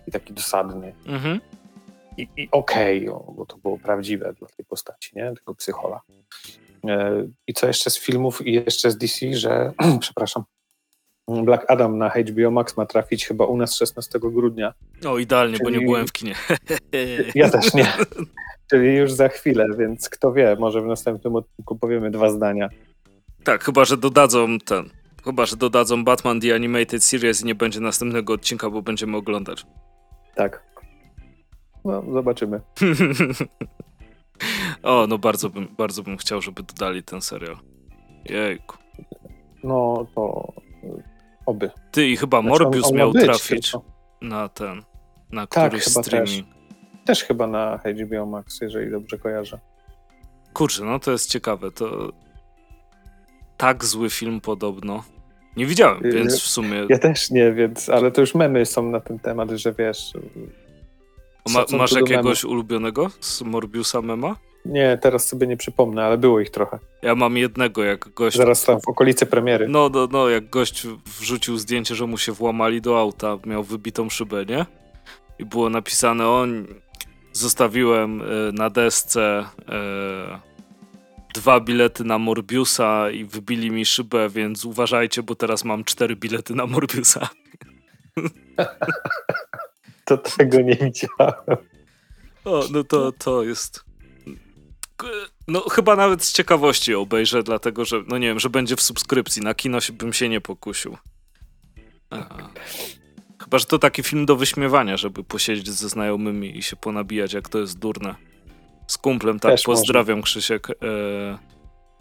i taki dosadny. Mhm. I, i okej, okay, bo to było prawdziwe dla tej postaci, nie? Tego psychola. E, I co jeszcze z filmów i jeszcze z DC, że, przepraszam, Black Adam na HBO Max ma trafić chyba u nas 16 grudnia. O, idealnie, Czyli... bo nie byłem w kinie. Ja też nie. Czyli już za chwilę, więc kto wie, może w następnym odcinku powiemy dwa zdania. Tak, chyba, że dodadzą ten. Chyba, że dodadzą Batman The Animated Series i nie będzie następnego odcinka, bo będziemy oglądać. Tak. No, zobaczymy. o, no bardzo bym, bardzo bym chciał, żeby dodali ten serial. Jejku. No, to oby. Ty i chyba znaczy, Morbius on, on miał być, trafić tylko. na ten, na tak, któryś streaming. Też. Też chyba na HBO Max, jeżeli dobrze kojarzę. Kurczę, no to jest ciekawe. To tak zły film podobno. Nie widziałem, y, więc w sumie. Ja też nie, więc, ale to już memy są na ten temat, że wiesz. Ma, masz jakiegoś ulubionego z Morbiusa mema? Nie, teraz sobie nie przypomnę, ale było ich trochę. Ja mam jednego, jak gość. Zaraz tam w okolicy premiery. No, no, no, jak gość wrzucił zdjęcie, że mu się włamali do auta, miał wybitą szybę, nie? I było napisane, on zostawiłem e, na desce e, dwa bilety na Morbiusa i wybili mi szybę, więc uważajcie, bo teraz mam cztery bilety na Morbiusa. To tego nie widziałem. O, no to, to jest... No chyba nawet z ciekawości obejrzę, dlatego że, no nie wiem, że będzie w subskrypcji. Na kino bym się nie pokusił. Chyba, że to taki film do wyśmiewania, żeby posiedzieć ze znajomymi i się ponabijać, jak to jest durne. Z kumplem, tak, Też pozdrawiam może. Krzysiek. E,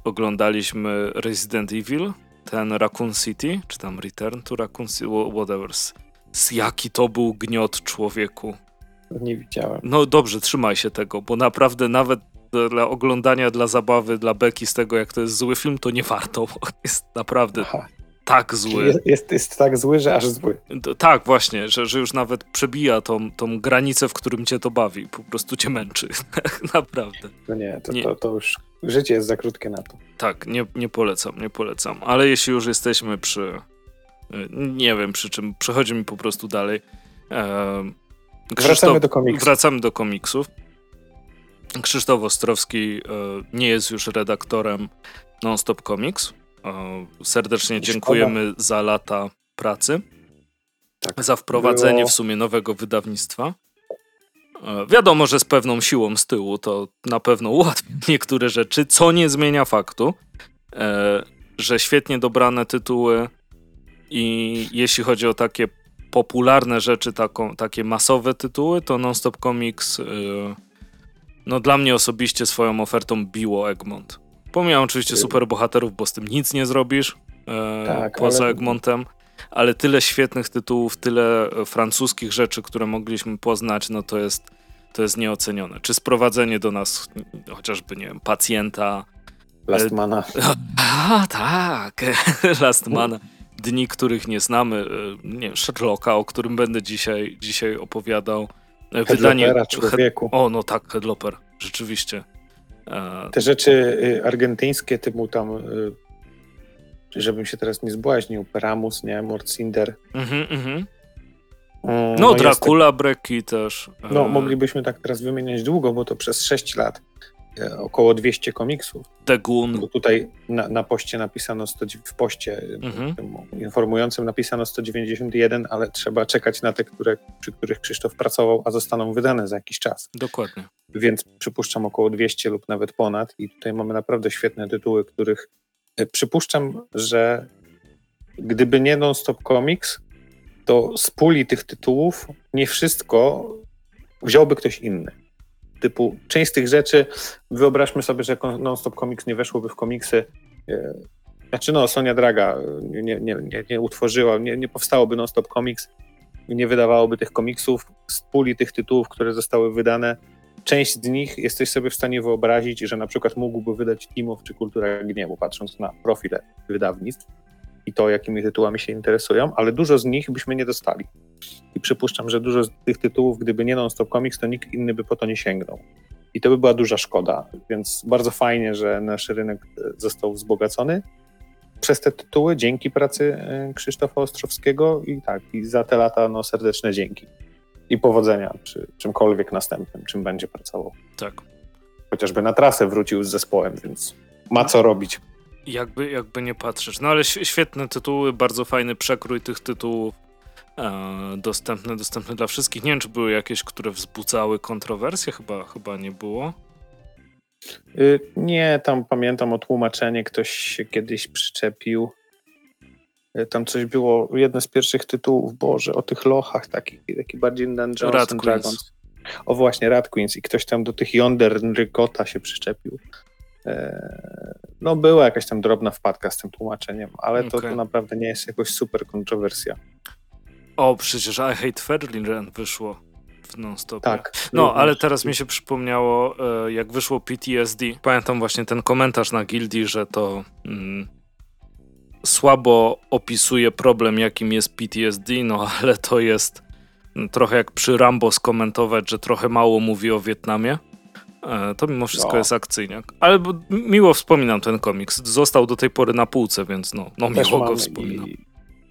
oglądaliśmy Resident Evil, ten Raccoon City, czy tam Return to Raccoon City, whatever. Jaki to był gniot człowieku. Nie widziałem. No dobrze, trzymaj się tego, bo naprawdę nawet dla oglądania, dla zabawy, dla beki z tego, jak to jest zły film, to nie warto. Jest naprawdę Aha. Tak zły. Jest, jest, jest, tak zły, że aż zły. Tak, właśnie, że, że już nawet przebija tą, tą granicę, w którym cię to bawi. Po prostu cię męczy. naprawdę. No nie to, nie, to, to już życie jest za krótkie na to. Tak, nie, nie polecam, nie polecam. Ale jeśli już jesteśmy przy. Nie wiem przy czym, przechodzi mi po prostu dalej. Krzysztof, wracamy do komiksów. Wracamy do komiksów. Krzysztof Ostrowski e, nie jest już redaktorem Nonstop Comics. E, serdecznie dziękujemy za lata pracy, tak, za wprowadzenie było... w sumie nowego wydawnictwa. E, wiadomo, że z pewną siłą z tyłu to na pewno ułatwi niektóre rzeczy, co nie zmienia faktu, że świetnie dobrane tytuły i jeśli chodzi o takie popularne rzeczy, taką, takie masowe tytuły, to Nonstop Comics no dla mnie osobiście swoją ofertą biło Egmont. Pomijam oczywiście super bohaterów, bo z tym nic nie zrobisz e, tak, poza ale... Egmontem, ale tyle świetnych tytułów, tyle e, francuskich rzeczy, które mogliśmy poznać, no to jest, to jest nieocenione. Czy sprowadzenie do nas chociażby, nie wiem, pacjenta. Lastmana. A, tak, Lastmana. Dni, których nie znamy. E, nie wiem, Sherlocka, o którym będę dzisiaj, dzisiaj opowiadał wydanie. człowieku. O, no tak, Headloper, rzeczywiście. Te rzeczy y, argentyńskie, typu tam, y, żebym się teraz nie zbłaźnił, Peramus, nie, Morcinder. Mhm, mhm. Mm, no, no Dracula, tak, Breki też. No, e, moglibyśmy tak teraz wymieniać długo, bo to przez 6 lat około 200 komiksów. The Goon. Bo tutaj na, na poście napisano 100, w poście mhm. informującym napisano 191, ale trzeba czekać na te, które, przy których Krzysztof pracował, a zostaną wydane za jakiś czas. Dokładnie. Więc przypuszczam około 200 lub nawet ponad i tutaj mamy naprawdę świetne tytuły, których e, przypuszczam, że gdyby nie Non-Stop Comics, to z puli tych tytułów nie wszystko wziąłby ktoś inny typu część z tych rzeczy, wyobraźmy sobie, że Non-Stop Comics nie weszłoby w komiksy, e, znaczy no, Sonia Draga nie, nie, nie, nie utworzyła, nie, nie powstałoby Non-Stop Comics, nie wydawałoby tych komiksów z puli tych tytułów, które zostały wydane. Część z nich jesteś sobie w stanie wyobrazić, że na przykład mógłby wydać Timow czy Kultura Gniewu, patrząc na profile wydawnictw i to, jakimi tytułami się interesują, ale dużo z nich byśmy nie dostali. I przypuszczam, że dużo z tych tytułów, gdyby nie Non-Stop Comics, to nikt inny by po to nie sięgnął. I to by była duża szkoda, więc bardzo fajnie, że nasz rynek e, został wzbogacony przez te tytuły, dzięki pracy e, Krzysztofa Ostrowskiego i tak, i za te lata no, serdeczne dzięki. I powodzenia przy czymkolwiek następnym, czym będzie pracował. Tak. Chociażby na trasę wrócił z zespołem, więc ma co robić. Jakby, jakby nie patrzeć. No ale świetne tytuły, bardzo fajny przekrój tych tytułów. E, dostępne, dostępne dla wszystkich. Nie wiem, czy były jakieś, które wzbudzały kontrowersje, chyba, chyba nie było. Y, nie, tam pamiętam o tłumaczenie, ktoś się kiedyś przyczepił. Y, tam coś było, jedne z pierwszych tytułów, Boże, o tych lochach, taki, taki bardziej Dungeons Rat and Dragons. O właśnie, Rat Queens i ktoś tam do tych Yonder Rykota się przyczepił. E, no była jakaś tam drobna wpadka z tym tłumaczeniem, ale okay. to, to naprawdę nie jest jakoś super kontrowersja. O, przecież I Hate Fairyland wyszło w non-stop. Tak. No, ale teraz mi się przypomniało, e, jak wyszło PTSD. Pamiętam właśnie ten komentarz na Gildii, że to mm, słabo opisuje problem, jakim jest PTSD, no ale to jest mm, trochę jak przy Rambo skomentować, że trochę mało mówi o Wietnamie. E, to mimo wszystko no. jest akcyjniak. Ale miło wspominam ten komiks. Został do tej pory na półce, więc no, no miło go wspominam.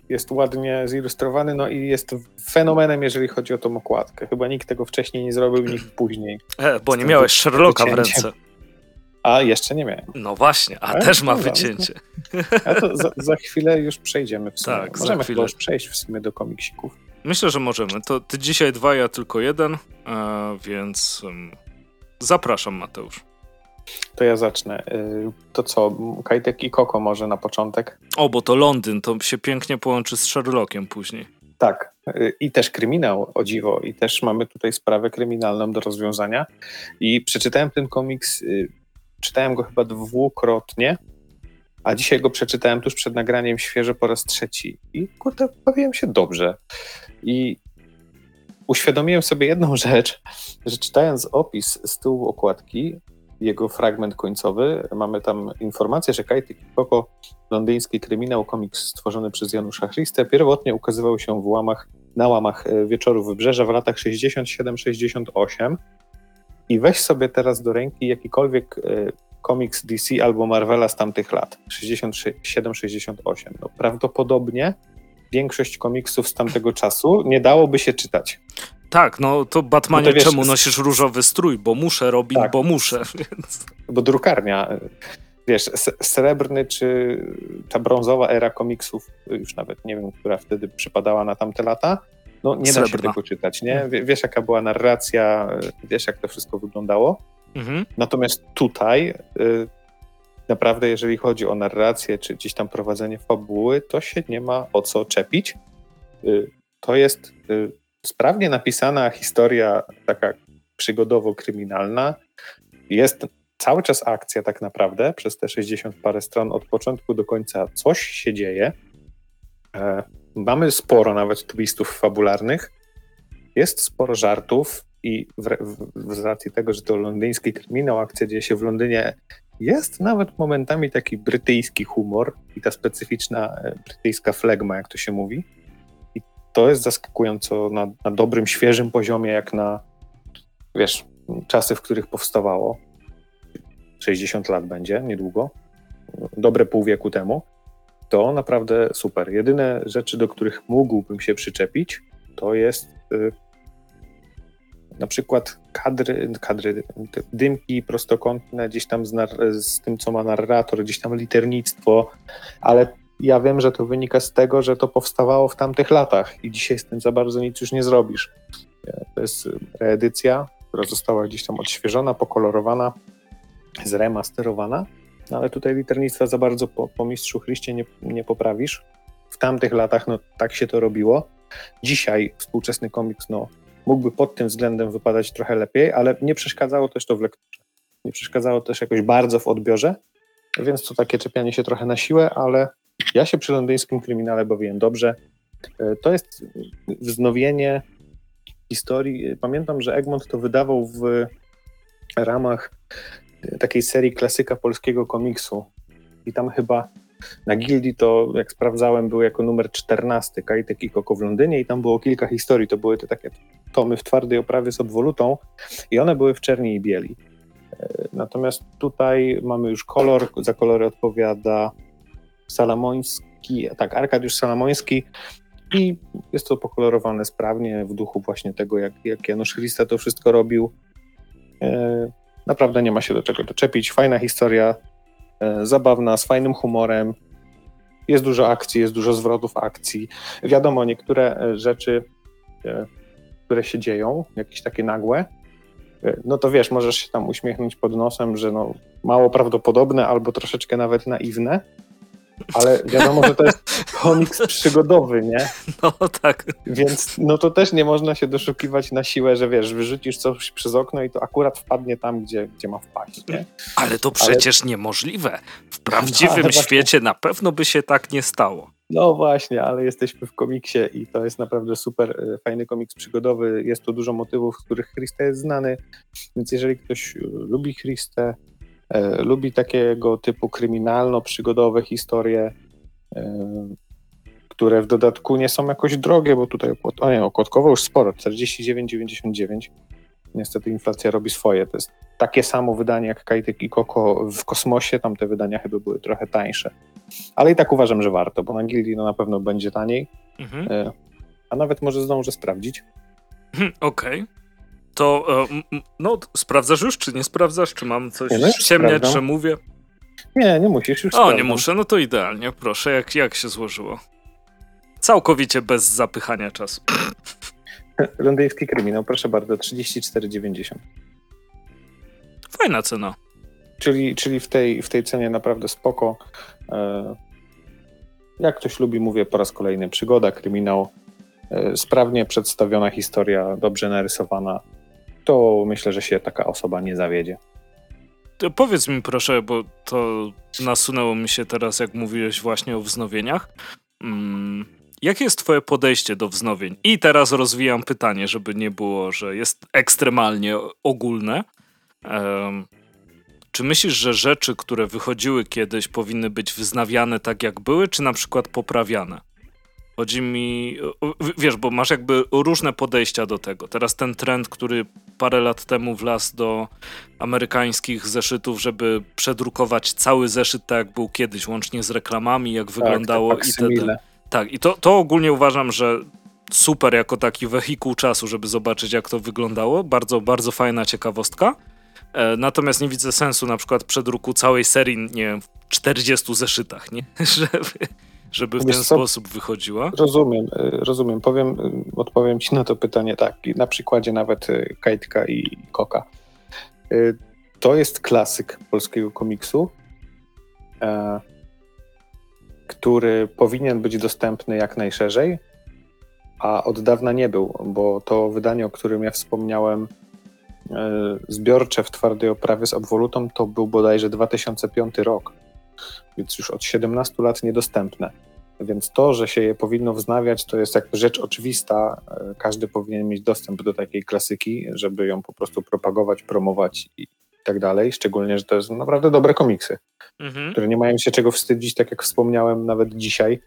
Jest ładnie zilustrowany, no i jest fenomenem, jeżeli chodzi o tą okładkę. Chyba nikt tego wcześniej nie zrobił, nikt później. E, bo nie miałeś Sherlocka w ręce. A, jeszcze nie miałem. No właśnie, a, a też ma no, wycięcie. A to za, za, chwilę już przejdziemy w sumie. Tak, możemy chyba już przejść w sumie do komiksików. Myślę, że możemy. To ty dzisiaj dwa, ja tylko jeden, e, więc zapraszam Mateusz. To ja zacznę. Y, to co, Kajtek i Koko może na początek? O, bo to Londyn, to się pięknie połączy z Sherlockiem później. Tak, y, i też kryminał, o dziwo, i też mamy tutaj sprawę kryminalną do rozwiązania. I przeczytałem ten komiks, y, czytałem go chyba dwukrotnie a dzisiaj go przeczytałem tuż przed nagraniem świeżo po raz trzeci i kurde, bawiłem się dobrze. I uświadomiłem sobie jedną rzecz, że czytając opis z tyłu okładki, jego fragment końcowy, mamy tam informację, że Kajty Koko, londyński kryminał, komiks stworzony przez Janusza Christę, pierwotnie ukazywał się w łamach, na łamach e, Wieczoru Wybrzeża w latach 67-68 i weź sobie teraz do ręki jakikolwiek e, komiks DC albo Marvela z tamtych lat, 67-68. No, prawdopodobnie większość komiksów z tamtego czasu nie dałoby się czytać. Tak, no to Batmanie, no to wiesz, czemu nosisz różowy strój? Bo muszę, Robin, tak. bo muszę. Więc... Bo drukarnia, wiesz, srebrny czy ta brązowa era komiksów, już nawet nie wiem, która wtedy przypadała na tamte lata, no nie Srebrna. da się tego czytać, nie? Mhm. Wiesz, jaka była narracja, wiesz, jak to wszystko wyglądało. Mhm. Natomiast tutaj y, naprawdę, jeżeli chodzi o narrację, czy gdzieś tam prowadzenie fabuły, to się nie ma o co czepić. Y, to jest y, sprawnie napisana historia, taka przygodowo-kryminalna. Jest cały czas akcja tak naprawdę, przez te 60 parę stron, od początku do końca coś się dzieje. E, mamy sporo nawet twistów fabularnych. Jest sporo żartów i w, w, z racji tego, że to londyński kryminał, akcja dzieje się w Londynie, jest nawet momentami taki brytyjski humor i ta specyficzna e, brytyjska flegma, jak to się mówi. I to jest zaskakująco na, na dobrym, świeżym poziomie, jak na, wiesz, czasy, w których powstawało. 60 lat będzie niedługo, dobre pół wieku temu. To naprawdę super. Jedyne rzeczy, do których mógłbym się przyczepić, to jest y, na przykład kadry, kadry dymki prostokątne, gdzieś tam z, z, tym, co ma narrator, gdzieś tam liternictwo, ale ja wiem, że to wynika z tego, że to powstawało w tamtych latach i dzisiaj z tym za bardzo nic już nie zrobisz. To jest reedycja, która została gdzieś tam odświeżona, pokolorowana, zremasterowana, no ale tutaj liternictwa za bardzo po, po mistrzu Chryście nie, nie poprawisz. W tamtych latach no, tak się to robiło. Dzisiaj współczesny komiks no, mógłby pod tym względem wypadać trochę lepiej, ale nie przeszkadzało też to w lekturze. Nie przeszkadzało też jakoś bardzo w odbiorze, więc to takie czepianie się trochę na siłę, ale ja się przy londyńskim kryminale bawiłem dobrze. E, to jest wznowienie historii. Pamiętam, że Egmont to wydawał w ramach takiej serii klasyka polskiego komiksu. I tam chyba na Gildii to, jak sprawdzałem, był jako numer 14 Kajtek i Koko w Londynie i tam było kilka historii. To były te takie tomy w twardej oprawie z obwolutą i one były w czerni i bieli. E, natomiast tutaj mamy już kolor, za kolory odpowiada Salamoński, tak, Arkadiusz Salamoński i jest to pokolorowane sprawnie w duchu właśnie tego, jak, jak Janusz Christa to wszystko robił. E, naprawdę nie ma się do czego doczepić. Fajna historia, e, zabawna, z fajnym humorem. Jest dużo akcji, jest dużo zwrotów akcji. Wiadomo, niektóre rzeczy które się dzieją, jakieś takie nagłe, e, no to wiesz, możesz się tam uśmiechnąć pod nosem, że no mało prawdopodobne albo troszeczkę nawet naiwne, ale wiadomo, że to jest komiks przygodowy, nie? No tak. Więc no to też nie można się doszukiwać na siłę, że wiesz, wyrzucisz coś przez okno i to akurat wpadnie tam, gdzie, gdzie ma wpaść, nie? Ale to przecież ale... niemożliwe. W prawdziwym no, świecie na pewno by się tak nie stało. No właśnie, ale jesteśmy w komiksie i to jest naprawdę super e, fajny komiks przygodowy. Jest tu dużo motywów, z których Christe jest znany, więc jeżeli ktoś e, lubi Christe, e, lubi takiego typu kryminalno-przygodowe historie, e, które w dodatku nie są jakoś drogie, bo tutaj o nie, okładkowo już sporo, 49,99. Niestety inflacja robi swoje. To jest takie samo wydanie jak Kajtek i Koko w kosmosie, tam te wydania chyba były trochę tańsze. Ale i tak uważam, że warto, bo na Gildii no na pewno będzie taniej, mhm. E, a nawet może zdążę sprawdzić. Okej. Okay. To e, no, sprawdzasz już, czy nie sprawdzasz? Czy mam coś no ciemniać, że mówię? Nie, nie musisz już. O, sprawdzam. nie muszę, no to idealnie, proszę, jak, jak się złożyło. Całkowicie bez zapychania czasu. Londyński kryminał, proszę bardzo, 34,90. Fajna cena. Czyli, czyli w, tej, w tej cenie naprawdę spoko. E, jak ktoś lubi, mówię po raz kolejny, przygoda, kryminał, e, sprawnie przedstawiona historia, dobrze narysowana, to myślę, że się taka osoba nie zawiedzie. powiedz mi proszę, bo to nasunęło mi się teraz, jak mówiłeś właśnie o wznowieniach. Mm, jakie jest twoje podejście do wznowień? I teraz rozwijam pytanie, żeby nie było, że jest ekstremalnie ogólne. Um, czy myślisz, że rzeczy, które wychodziły kiedyś, powinny być wznawiane tak, jak były, czy na przykład poprawiane? Chodzi mi, wiesz, bo masz jakby różne podejścia do tego. Teraz ten trend, który parę lat temu wlazł do amerykańskich zeszytów, żeby przedrukować cały zeszyt tak, jak był kiedyś, łącznie z reklamami, jak tak, wyglądało itd. Tak, i to, to ogólnie uważam, że super jako taki wehikuł czasu, żeby zobaczyć, jak to wyglądało. Bardzo, bardzo fajna ciekawostka. E, natomiast nie widzę sensu na przykład przedruku całej serii, nie wiem, w 40 zeszytach, nie? żeby, żeby w ten co? sposób wychodziła. Rozumiem, e, rozumiem. Powiem, e, odpowiem ci na to pytanie tak, na przykładzie nawet Kajtka i Koka. To jest klasyk polskiego komiksu, który powinien być dostępny jak najszerzej, a od dawna nie był, bo to wydanie, o którym ja wspomniałem, zbiorcze w twardej oprawie z obwolutą to był bodajże 2005 rok, więc już od 17 lat niedostępne. Więc to, że się je powinno wznawiać, to jest jakby rzecz oczywista. E, każdy powinien mieć dostęp do takiej klasyki, żeby ją po prostu propagować, promować i tak dalej. Szczególnie, że to jest naprawdę dobre komiksy, mhm. które nie mają się czego wstydzić, tak jak wspomniałem nawet dzisiaj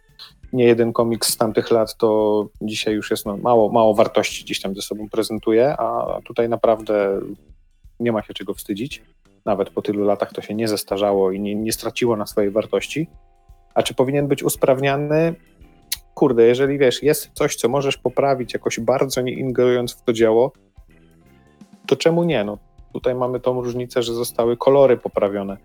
nie jeden komiks z tamtych lat to dzisiaj już jest no, mało, mało wartości gdzieś tam ze sobą prezentuje, a tutaj naprawdę nie ma się czego wstydzić. Nawet po tylu latach to się nie zestarzało i nie, nie straciło na swojej wartości. A czy powinien być usprawniany? Kurde, jeżeli wiesz, jest coś, co możesz poprawić jakoś bardzo nie ingerując w to dzieło, to czemu nie? No, Tutaj mamy tą różnicę, że zostały kolory poprawione.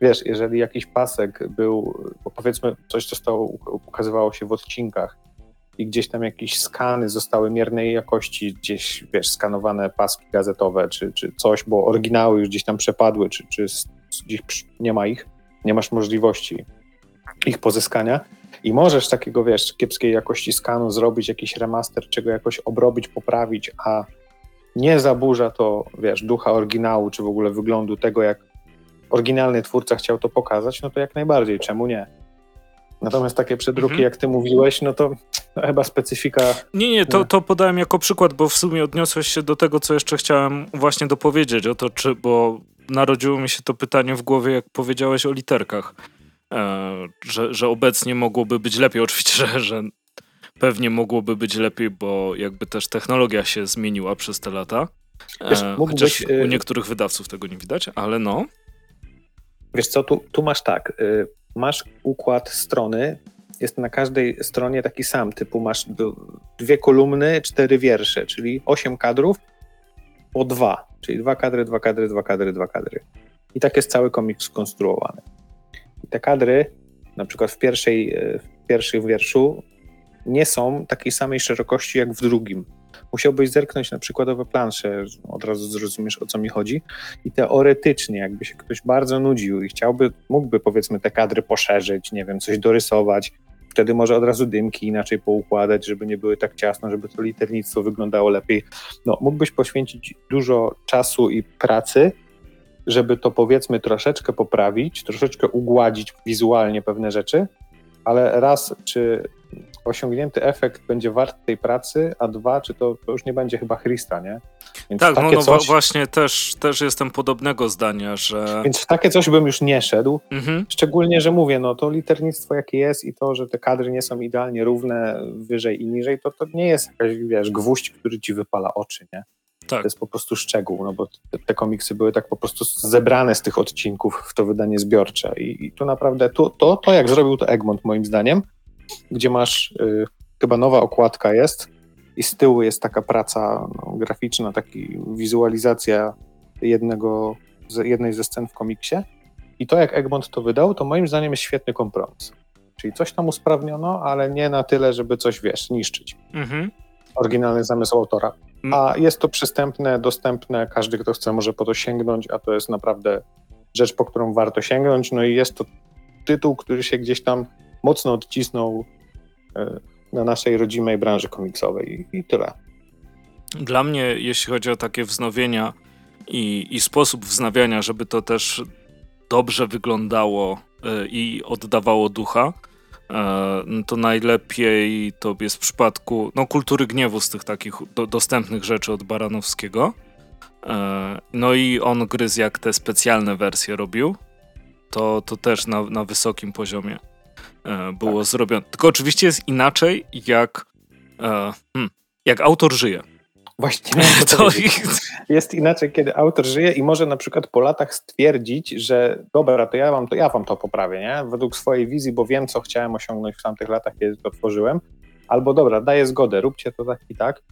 Wiesz, jeżeli jakiś pasek był, powiedzmy coś zostało, pokazywało się w odcinkach i gdzieś tam jakieś skany zostały miernej jakości, gdzieś, wiesz, skanowane paski gazetowe czy, czy coś, bo oryginały już gdzieś tam przepadły, czy, czy gdzieś nie ma ich, nie masz możliwości ich pozyskania, i możesz takiego, wiesz, kiepskiej jakości skanu zrobić jakiś remaster, czego jakoś obrobić, poprawić, a nie zaburza to, wiesz, ducha oryginału, czy w ogóle wyglądu tego, jak oryginalny twórca chciał to pokazać, no to jak najbardziej, czemu nie? Natomiast takie przedruki, mhm. jak ty mówiłeś, no to no, chyba specyfika. Nie, nie, to, to podałem jako przykład, bo w sumie odniosłeś się do tego, co jeszcze chciałem właśnie dopowiedzieć o to, czy, bo narodziło mi się to pytanie w głowie, jak powiedziałeś o literkach, e, że, że obecnie mogłoby być lepiej. Oczywiście, że, że pewnie mogłoby być lepiej, bo jakby też technologia się zmieniła przez te lata. Wiesz, e, Chociaż być, u y, niektórych wydawców tego nie widać, ale no. Wiesz co, tu, tu masz tak, y, masz układ strony, jest na każdej stronie taki sam, typu masz dwie kolumny, cztery wiersze, czyli osiem kadrów po dwa, czyli dwa kadry, dwa kadry, dwa kadry, dwa kadry. I tak jest cały komiks skonstruowany. I te kadry, na przykład w, pierwszej, w pierwszym wierszu nie są takiej samej szerokości jak w drugim. Musiałbyś zerknąć na przykładowe plansze, od razu zrozumiesz o co mi chodzi. I teoretycznie, jakby się ktoś bardzo nudził i chciałby, mógłby powiedzmy te kadry poszerzyć, nie wiem, coś dorysować, wtedy może od razu dymki inaczej poukładać, żeby nie były tak ciasno, żeby to liternictwo wyglądało lepiej. No, mógłbyś poświęcić dużo czasu i pracy, żeby to powiedzmy troszeczkę poprawić, troszeczkę ugładzić wizualnie pewne rzeczy, ale raz, czy osiągnięty efekt będzie wart tej pracy, a dwa, czy to, to już nie będzie chyba Christa, nie? Więc tak, no, no coś... właśnie też, też jestem podobnego zdania, że... Więc w takie coś bym już nie szedł, mhm. szczególnie, że mówię, no to liternictwo jakie jest i to, że te kadry nie są idealnie równe wyżej i niżej, to to nie jest jakaś, wiesz, gwóźdź, który ci wypala oczy, nie? Tak. To jest po prostu szczegół, no bo te, te, komiksy były tak po prostu zebrane z tych odcinków w to wydanie zbiorcze i, i tu naprawdę, to, to, to jak zrobił to Egmont moim zdaniem, gdzie masz, y, chyba nowa okładka jest i z tyłu jest taka praca no, graficzna, taki wizualizacja jednego, z, jednej ze scen w komiksie i to jak Egmont to wydał, to moim zdaniem jest świetny kompromis. Czyli coś tam usprawniono, ale nie na tyle, żeby coś, wiesz, niszczyć. Mhm. Oryginalny zamysł autora. A jest to przystępne, dostępne, każdy, kto chce, może po to sięgnąć, a to jest naprawdę rzecz, po którą warto sięgnąć. No i jest to tytuł, który się gdzieś tam mocno odcisnął e, na naszej rodzimej branży komiksowej i, tyle. Dla mnie, jeśli chodzi o takie wznowienia, i, i sposób wznawiania, żeby to też dobrze wyglądało e, i oddawało ducha, e, no to najlepiej to jest w przypadku no, kultury gniewu z tych takich do, dostępnych rzeczy od Baranowskiego. No i on gryz jak te specjalne wersje robił, to, to też na, na wysokim poziomie było tak. zrobione. Tylko oczywiście jest inaczej, jak, hmm, jak autor żyje. Właśnie to jest inaczej, kiedy autor żyje i może na przykład po latach stwierdzić, że dobra, to ja wam to, ja wam to poprawię, nie? Według swojej wizji, bo wiem, co chciałem osiągnąć w tamtych latach, kiedy to tworzyłem. Albo dobra, daję zgodę, róbcie to tak i tak.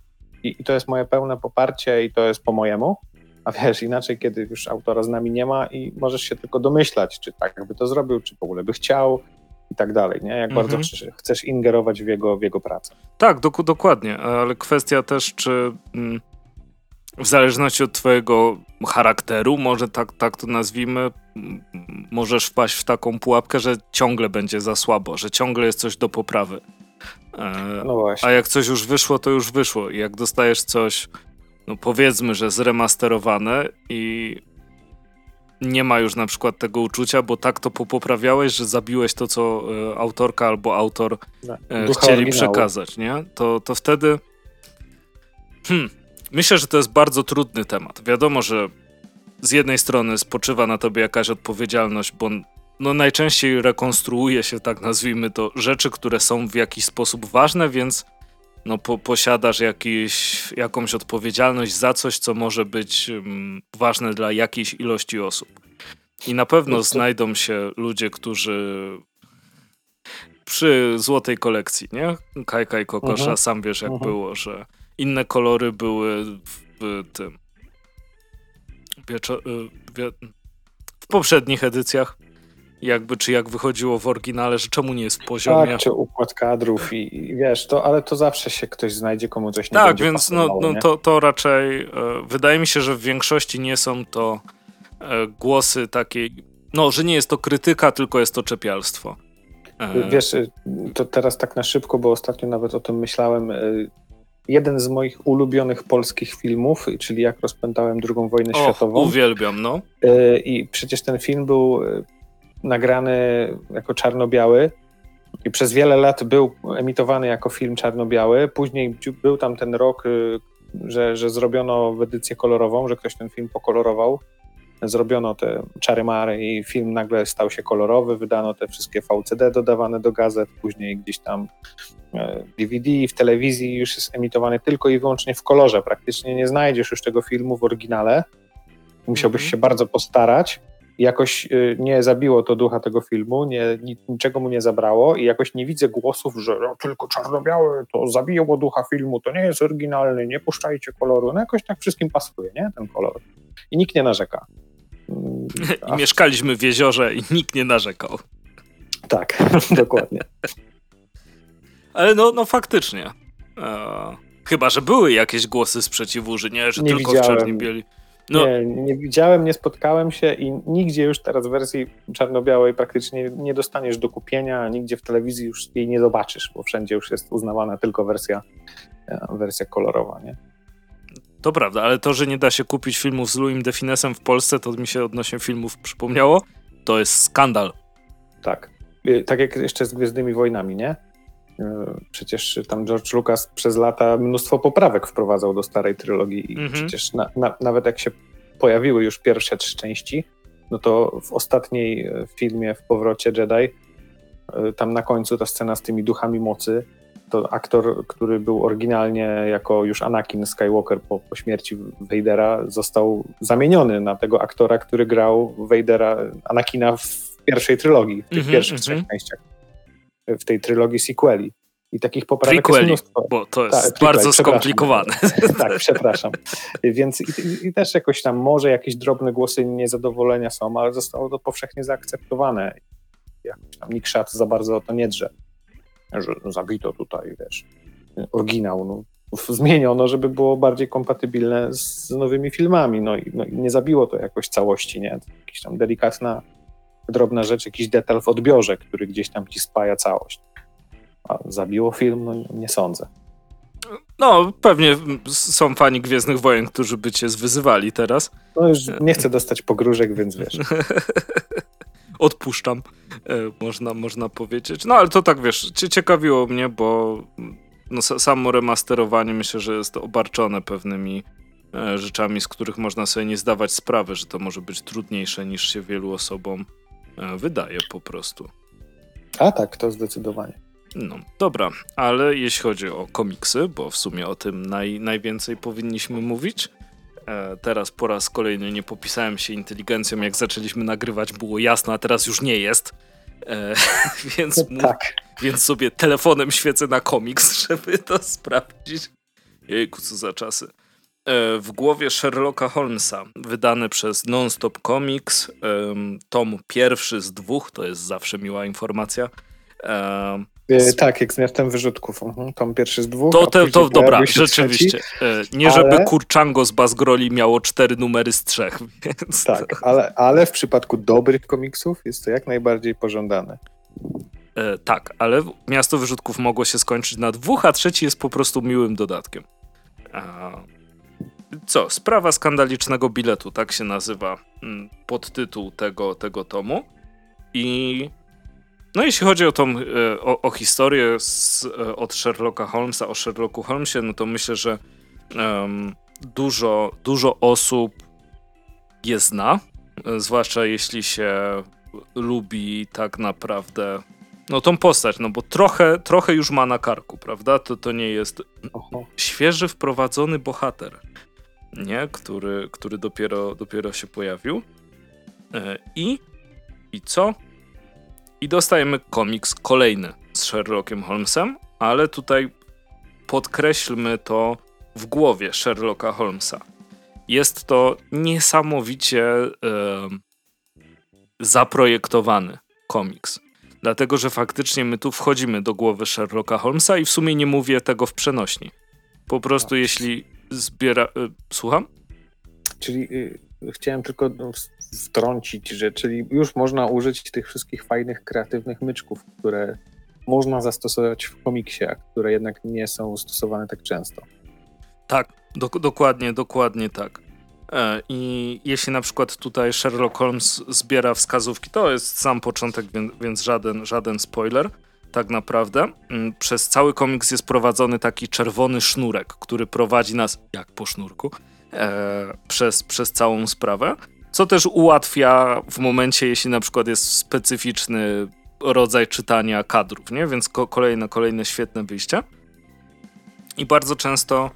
I, I, to jest moje pełne poparcie i to jest po mojemu. A wiesz, inaczej, kiedy już autora z nami nie ma i możesz się tylko domyślać, czy tak by to zrobił, czy w ogóle by chciał, i tak dalej, nie? Jak mhm. bardzo chcesz, chcesz, ingerować w jego, w jego pracę. Tak, dok dokładnie, ale kwestia też, czy mm, w zależności od twojego charakteru, może tak, tak to nazwijmy, możesz wpaść w taką pułapkę, że ciągle będzie za słabo, że ciągle jest coś do poprawy. E, no właśnie. A jak coś już wyszło, to już wyszło. I jak dostajesz coś, no powiedzmy, że zremasterowane i nie ma już na przykład tego uczucia, bo tak to poprawiałeś, że zabiłeś to, co e, autorka albo autor no, e, chcieli oryginału. przekazać, nie? To, to wtedy hmm, myślę, że to jest bardzo trudny temat. Wiadomo, że z jednej strony spoczywa na tobie jakaś odpowiedzialność, bo no najczęściej rekonstruuje się, tak nazwijmy to, rzeczy, które są w jakiś sposób ważne, więc no, po, posiadasz jakiś, jakąś odpowiedzialność za coś, co może być um, ważne dla jakiejś ilości osób. I na pewno znajdą się ludzie, którzy przy złotej kolekcji, nie? Kajka i Kokosza, uh mhm. -huh. sam wiesz jak uh mhm. -huh. było, że inne kolory były w tym wieczo- wie- w poprzednich edycjach jakby, czy jak wychodziło w oryginale, że czemu nie jest w poziomie. Tak, czy układ kadrów i, i wiesz, to, ale to zawsze się ktoś znajdzie, komu coś nie tak, więc no, no to, to raczej e, wydaje mi się, że w większości nie są to e, głosy takiej, no, że nie jest to krytyka, tylko jest to czepialstwo. E... Wiesz, to teraz tak na szybko, bo ostatnio nawet o tym myślałem. Jeden z moich ulubionych polskich filmów, czyli Jak rozpętałem II wojnę o, światową. Uwielbiam, no. I przecież ten film był nagrany jako czarno-biały i przez wiele lat był emitowany jako film czarno-biały. Później był tam ten rok, y, że, że zrobiono edycję kolorową, że ktoś ten film pokolorował. Zrobiono te czary mary i film nagle stał się kolorowy, wydano te wszystkie VCD dodawane do gazet, później gdzieś tam DVD e, w telewizji już jest emitowany tylko i wyłącznie w kolorze. Praktycznie nie znajdziesz już tego filmu w oryginale. Musiałbyś mm -hmm. się bardzo postarać jakoś y, nie zabiło to ducha tego filmu, nie, niczego mu nie zabrało i jakoś nie widzę głosów, że no, tylko czarno-białe to zabiło ducha filmu, to nie jest oryginalny, nie puszczajcie koloru. No jakoś tak wszystkim pasuje, nie, ten kolor. I nikt nie narzeka. I mieszkaliśmy w jeziorze i nikt nie narzekał. Tak, dokładnie. Ale no, no faktycznie. E, chyba, że były jakieś głosy sprzeciwu, że nie, że nie tylko widziałem. w czarni-bieli. No. Nie, nie widziałem, nie spotkałem się i nigdzie już teraz w wersji czarno-białej praktycznie nie dostaniesz do kupienia, nigdzie w telewizji już jej nie zobaczysz, bo wszędzie już jest uznawana tylko wersja, e, wersja kolorowa, nie? To prawda, ale to, że nie da się kupić filmów z Louis Definesem w Polsce, to mi się odnośnie filmów przypomniało, to jest skandal. Tak. E, tak jak jeszcze z Gwiezdnymi Wojnami, nie? E, przecież tam George Lucas przez lata mnóstwo poprawek wprowadzał do starej trylogii i -hmm. przecież na, na, nawet jak się pojawiły już pierwsze trzy części, no to w ostatniej e, filmie w Powrocie Jedi, e, tam na końcu ta scena z tymi duchami mocy, to aktor, który był oryginalnie jako już Anakin Skywalker po, po śmierci Vadera, został zamieniony na tego aktora, który grał Vadera, Anakina w pierwszej trylogii, w tych mm -hmm, pierwszych mm -hmm. trzech częściach w tej trylogii sequeli. I takich poprawek Prequeli, jest mnóstwo. bo to jest tak, bardzo skomplikowane. tak, przepraszam. Więc i, i, też jakoś tam może jakieś drobne głosy niezadowolenia są, ale zostało to powszechnie zaakceptowane. Jakoś tam nikt szat za bardzo o to nie drze. Że zabito tutaj, wiesz, oryginał. No, zmieniono, żeby było bardziej kompatybilne z nowymi filmami. No i, no nie zabiło to jakoś całości, nie? Jakiś tam delikatna drobna rzecz, jakiś detal w odbiorze, który gdzieś tam ci spaja całość. A zabiło film? No nie sądzę. No, pewnie są fani Gwiezdnych Wojen, którzy by cię zwyzywali teraz. No już nie chcę dostać pogróżek, więc wiesz. Odpuszczam, e, można, można powiedzieć. No ale to tak, wiesz, ciekawiło mnie, bo no, samo remasterowanie myślę, że jest obarczone pewnymi e, rzeczami, z których można sobie nie zdawać sprawy, że to może być trudniejsze niż się wielu osobom wydaje po prostu. A tak, to zdecydowanie. No, dobra, ale jeśli chodzi o komiksy, bo w sumie o tym naj, najwięcej powinniśmy mówić, e, teraz po raz kolejny nie popisałem się inteligencją, jak zaczęliśmy nagrywać, było jasno, a teraz już nie jest. E, więc, tak. więc sobie telefonem świecę na komiks, żeby to sprawdzić. Jejku, co za czasy. E, w głowie Sherlocka Holmesa, wydany przez Nonstop Comics, e, tom pierwszy z dwóch, to jest zawsze miła informacja. E, E, tak, jak z miastem wyrzutków. Mhm. Tom pierwszy z dwóch. To, to, to dobra, rzeczywiście. Trzeci, nie żeby ale... Kurczango z Bazgroli miało cztery numery z trzech. Więc tak, ale, ale w przypadku dobrych komiksów jest to jak najbardziej pożądane. E, tak, ale miasto wyrzutków mogło się skończyć na dwóch, a trzeci jest po prostu miłym dodatkiem. Co? Sprawa skandalicznego biletu, tak się nazywa mm, podtytuł tego, tego tomu. I no jeśli chodzi o, tą, e, o, o historię z, e, od Sherlocka Holmesa, o Sherlocku Holmesie, no to myślę, że um, dużo, dużo osób je zna, e, zwłaszcza jeśli się lubi tak naprawdę no tą postać, no bo trochę, trochę już ma na karku, prawda? To, to nie jest świeży wprowadzony bohater, nie? Który, który dopiero, dopiero się pojawił. I, I co? I dostajemy komiks kolejny z Sherlockiem Holmesem, ale tutaj podkreślmy to w głowie Sherlocka Holmesa. Jest to niesamowicie e, zaprojektowany komiks. Dlatego, że faktycznie my tu wchodzimy do głowy Sherlocka Holmesa i w sumie nie mówię tego w przenośni. Po prostu tak. jeśli zbiera... E, słucham? Czyli y, chciałem tylko no, wtrącić, że czyli już można użyć tych wszystkich fajnych, kreatywnych myczków, które można zastosować w komiksie, a które jednak nie są stosowane tak często. Tak, do, dokładnie, dokładnie tak. E, I jeśli na przykład tutaj Sherlock Holmes zbiera wskazówki, to jest sam początek, więc, więc żaden, żaden spoiler, tak naprawdę. Mm, przez cały komiks jest prowadzony taki czerwony sznurek, który prowadzi nas, jak po sznurku, e, przez, przez całą sprawę co też ułatwia w momencie, jeśli na przykład jest specyficzny rodzaj czytania kadrów, nie? Więc ko kolejne, kolejne świetne wyjście. I bardzo często,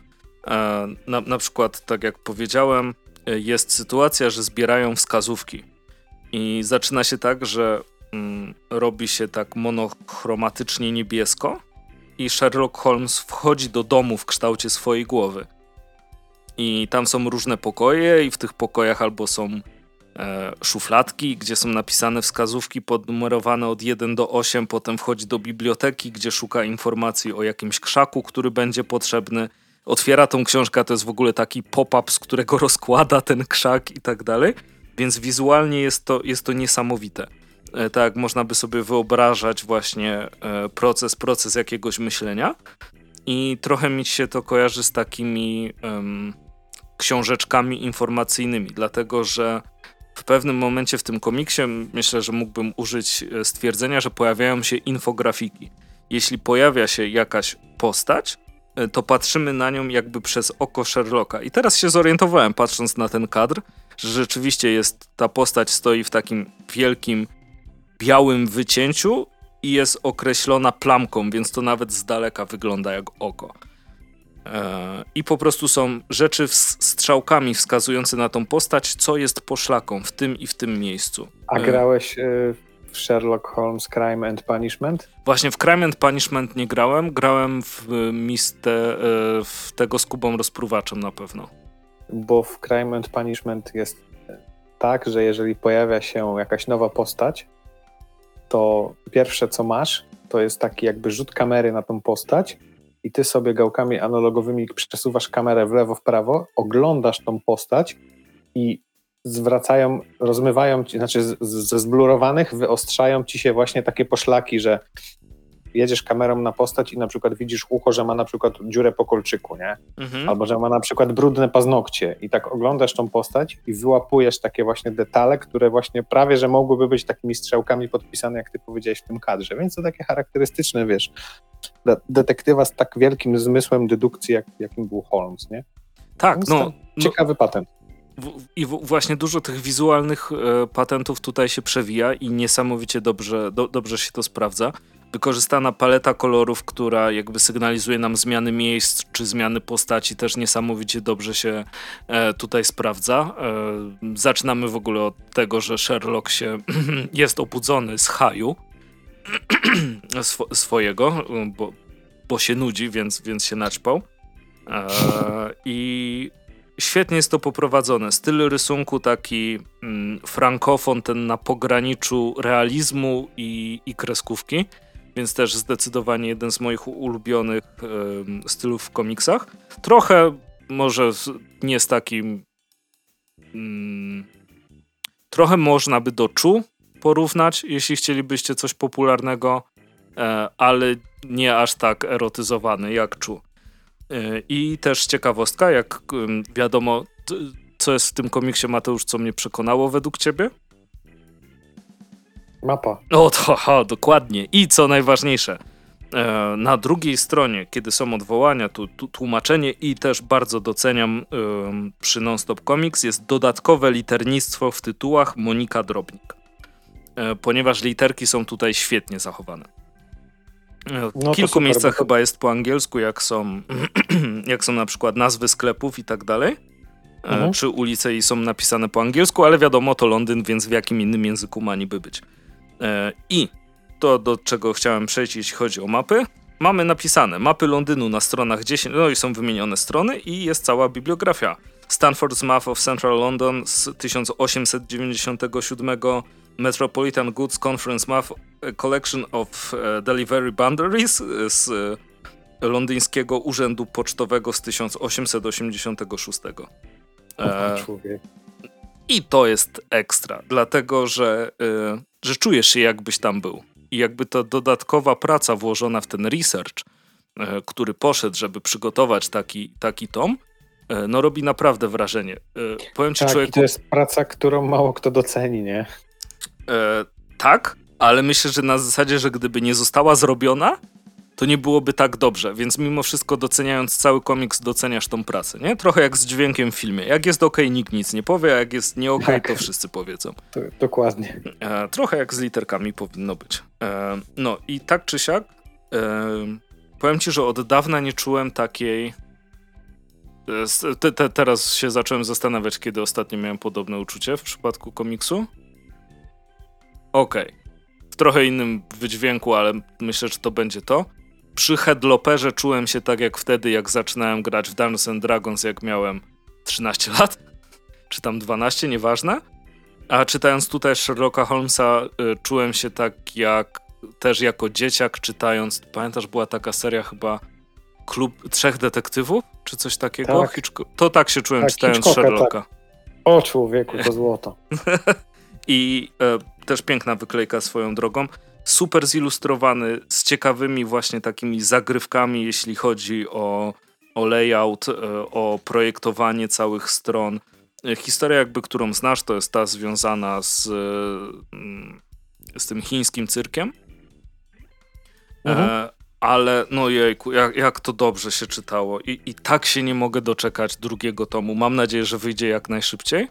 e, na, na przykład, tak jak powiedziałem, e, jest sytuacja, że zbierają wskazówki. I zaczyna się tak, że robi się tak monochromatycznie niebiesko, i Sherlock Holmes wchodzi do domu w kształcie swojej głowy. I tam są różne pokoje, i w tych pokojach albo są e, szufladki, gdzie są napisane wskazówki podnumerowane od 1 do 8. Potem wchodzi do biblioteki, gdzie szuka informacji o jakimś krzaku, który będzie potrzebny. Otwiera tą książkę, to jest w ogóle taki pop-up, z którego rozkłada ten krzak i tak dalej. Więc wizualnie jest to, jest to niesamowite. E, tak, można by sobie wyobrażać właśnie e, proces, proces jakiegoś myślenia. I trochę mi się to kojarzy z takimi um, książeczkami informacyjnymi, dlatego że w pewnym momencie w tym komiksie myślę, że mógłbym użyć e, stwierdzenia, że pojawiają się infografiki. Jeśli pojawia się jakaś postać, to patrzymy na nią jakby przez oko Sherlocka. I teraz się zorientowałem, patrząc na ten kadr, że rzeczywiście jest ta postać stoi w takim wielkim białym wycięciu i jest określona plamką, więc to nawet z daleka wygląda jak oko. I po prostu są rzeczy strzałkami wskazujące na tą postać, co jest poszlaką w tym i w tym miejscu. A grałeś e, w Sherlock Holmes Crime and Punishment? Właśnie w Crime and Punishment nie grałem, grałem w, miste, e, w tego z Kubą Rozpruwaczem na pewno. Bo w Crime and Punishment jest tak, że jeżeli pojawia się jakaś nowa postać, to pierwsze co masz, to jest taki jakby rzut kamery na tą postać i ty sobie gałkami analogowymi przesuwasz kamerę w lewo, w prawo, oglądasz tą postać i zwracają, rozmywają ci, znaczy ze zblurowanych wyostrzają ci się właśnie takie poszlaki, że jedziesz kamerą na postać i na przykład widzisz ucho, że ma na przykład dziurę po kolczyku, nie? Mhm. Albo że ma na przykład brudne paznokcie i tak oglądasz tą postać i wyłapujesz takie właśnie detale, które właśnie prawie, że mogłyby być takimi strzałkami podpisane, jak ty powiedziałeś w tym kadrze, więc to takie charakterystyczne, wiesz, detektywa z tak wielkim zmysłem dedukcji, jak, jakim był Holmes, nie? Tak, no, no. Ciekawy no, patent. I właśnie dużo tych wizualnych e, patentów tutaj się przewija i niesamowicie dobrze, do, dobrze się to sprawdza. Wykorzystana paleta kolorów, która jakby sygnalizuje nam zmiany miejsc czy zmiany postaci, też niesamowicie dobrze się e, tutaj sprawdza. E, zaczynamy w ogóle od tego, że Sherlock się jest obudzony z haju sw swojego, bo, bo się nudzi, więc, więc się naćpał. E, I świetnie jest to poprowadzone. Styl rysunku taki mm, frankofon, ten na pograniczu realizmu i, i kreskówki, więc też zdecydowanie jeden z moich ulubionych y, stylów w komiksach. Trochę może nie z takim. Mm, trochę można by do Czu porównać, jeśli chcielibyście coś popularnego, e, ale nie aż tak erotyzowany jak Czu. E, I też ciekawostka, jak wiadomo, co jest w tym komiksie, Mateusz, co mnie przekonało według ciebie? Mapa. O, to ha, dokładnie. I co najważniejsze, e, na drugiej stronie, kiedy są odwołania, tu, tu tłumaczenie i też bardzo doceniam przy Nonstop Comics, jest dodatkowe liternictwo w tytułach Monika Drobnik. E, ponieważ literki są tutaj świetnie zachowane. W no kilku super, miejscach to... chyba jest po angielsku, jak są, jak są na przykład nazwy sklepów i tak dalej. E, mhm. Przy ulicy i są napisane po angielsku, ale wiadomo, to Londyn, więc w jakim innym języku ma niby być. E, I to, do czego chciałem przejść, jeśli chodzi o mapy. Mamy napisane mapy Londynu na stronach 10, no i są wymienione strony i jest cała bibliografia. Stanford's Map of Central London z 1897 Metropolitan Goods Conference Map Collection of e, Delivery Boundaries z e, londyńskiego urzędu pocztowego z 1886. E, I to jest ekstra, dlatego że, e, że czujesz się jakbyś tam był. I jakby ta dodatkowa praca włożona w ten research, e, który poszedł, żeby przygotować taki, taki tom, e, no robi naprawdę wrażenie. Powiem ci, tak, człowieku... to jest praca, którą mało kto doceni, nie? E, tak, ale myślę, że na zasadzie, że gdyby nie została zrobiona, to nie byłoby tak dobrze, więc mimo wszystko doceniając cały komiks, doceniasz tą pracę, nie? Trochę jak z dźwiękiem w filmie. Jak jest ok, nikt nic nie powie, a jak jest nie ok, tak. to wszyscy powiedzą. To, dokładnie. E, trochę jak z literkami powinno być. E, no i tak czy siak, e, powiem ci, że od dawna nie czułem takiej... E, te, te, teraz się zacząłem zastanawiać, kiedy ostatnio miałem podobne uczucie w przypadku komiksu. Okej. Okay. W trochę innym wydźwięku, ale myślę, że to będzie to. Przy Headloperze czułem się tak jak wtedy, jak zaczynałem grać w Dungeons and Dragons, jak miałem 13 lat, czy tam 12, nieważne. A czytając tutaj Sherlocka Holmesa, y, czułem się tak jak też jako dzieciak czytając, pamiętasz, była taka seria chyba Klub Trzech Detektywów, czy coś takiego? Tak. To tak się czułem tak, czytając Hitchcocka, Sherlocka. Tak. O człowieku, to złoto. I e, też piękna wyklejka swoją drogą. Super zilustrowany, z ciekawymi właśnie takimi zagrywkami, jeśli chodzi o, o layout, e, o projektowanie całych stron. E, historia jakby, którą znasz, to jest ta związana z, e, z tym chińskim cyrkiem. Mhm. E, ale no jejku, jak, jak to dobrze się czytało I, i tak się nie mogę doczekać drugiego tomu. Mam nadzieję, że wyjdzie jak najszybciej.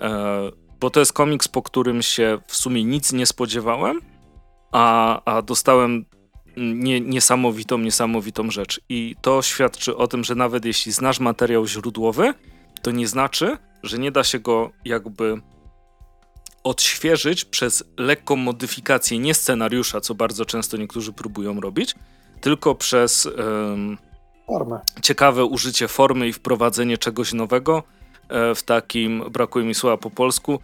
E, bo to jest komiks, po którym się w sumie nic nie spodziewałem, a, a dostałem nie, niesamowitą, niesamowitą rzecz. I to świadczy o tym, że nawet jeśli znasz materiał źródłowy, to nie znaczy, że nie da się go jakby odświeżyć przez lekką modyfikację nie scenariusza, co bardzo często niektórzy próbują robić, tylko przez um, ciekawe użycie formy i wprowadzenie czegoś nowego, E, w takim, brakuje mi słowa po polsku,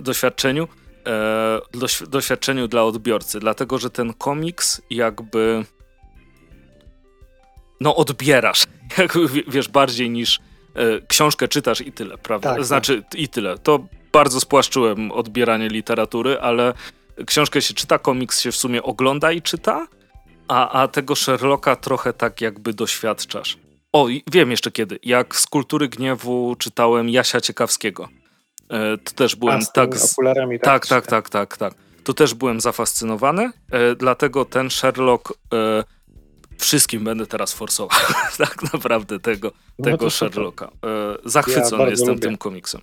doświadczeniu, e, doświadczeniu dla odbiorcy, dlatego że ten komiks jakby no odbierasz, jakby, wiesz, bardziej niż e, książkę czytasz i tyle, prawda? Tak, znaczy tak. i tyle. To bardzo spłaszczyłem odbieranie literatury, ale książkę się czyta, komiks się w sumie ogląda i czyta A, a tego Sherlocka trochę tak jakby doświadczasz. O, wiem jeszcze kiedy. Jak z Kultury Gniewu czytałem Jasia Ciekawskiego. E, to też byłem a, z tak... Z... Okularami, tak, tak, tak, tak, tak. To też byłem zafascynowany, e, dlatego ten Sherlock e, wszystkim będę teraz forsował. tak naprawdę tego, no tego Sherlocka. E, zachwycony ja jestem lubię. tym komiksem.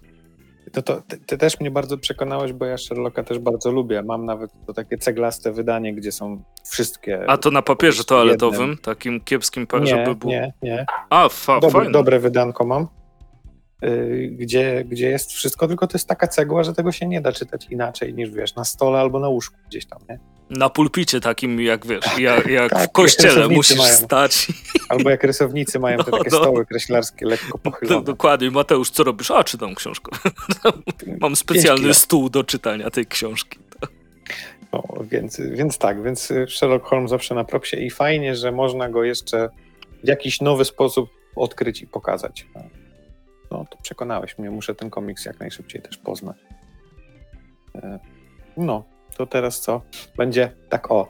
To, to ty, ty, też mnie bardzo przekonałeś, bo ja Sherlocka też bardzo lubię. Mam nawet to takie ceglaste wydanie, gdzie są wszystkie. A to na papierze toaletowym, jednym. takim kiepskim, nie, żeby było. Nie, nie. A, fa, dobre, fajne. dobre wydanko mam. Yy, gdzie, gdzie jest wszystko, tylko to jest taka cegła, że tego się nie da czytać inaczej niż wiesz, na stole albo na łóżku gdzieś tam, nie? Na pulpicie takim, jak wiesz, jak, jak tak, w kościele musisz mają. stać. Albo jak rysownicy mają te no, takie no. stoły kreślarskie lekko pochylone. To, dokładnie. Mateusz, co robisz? A, czytam książkę. Mam specjalny stół do czytania tej książki. No, więc, więc tak, więc Sherlock Holmes zawsze na propsie i fajnie, że można go jeszcze w jakiś nowy sposób odkryć i pokazać. No to przekonałeś mnie, muszę ten komiks jak najszybciej też poznać. E, no, to teraz co? Będzie tak o.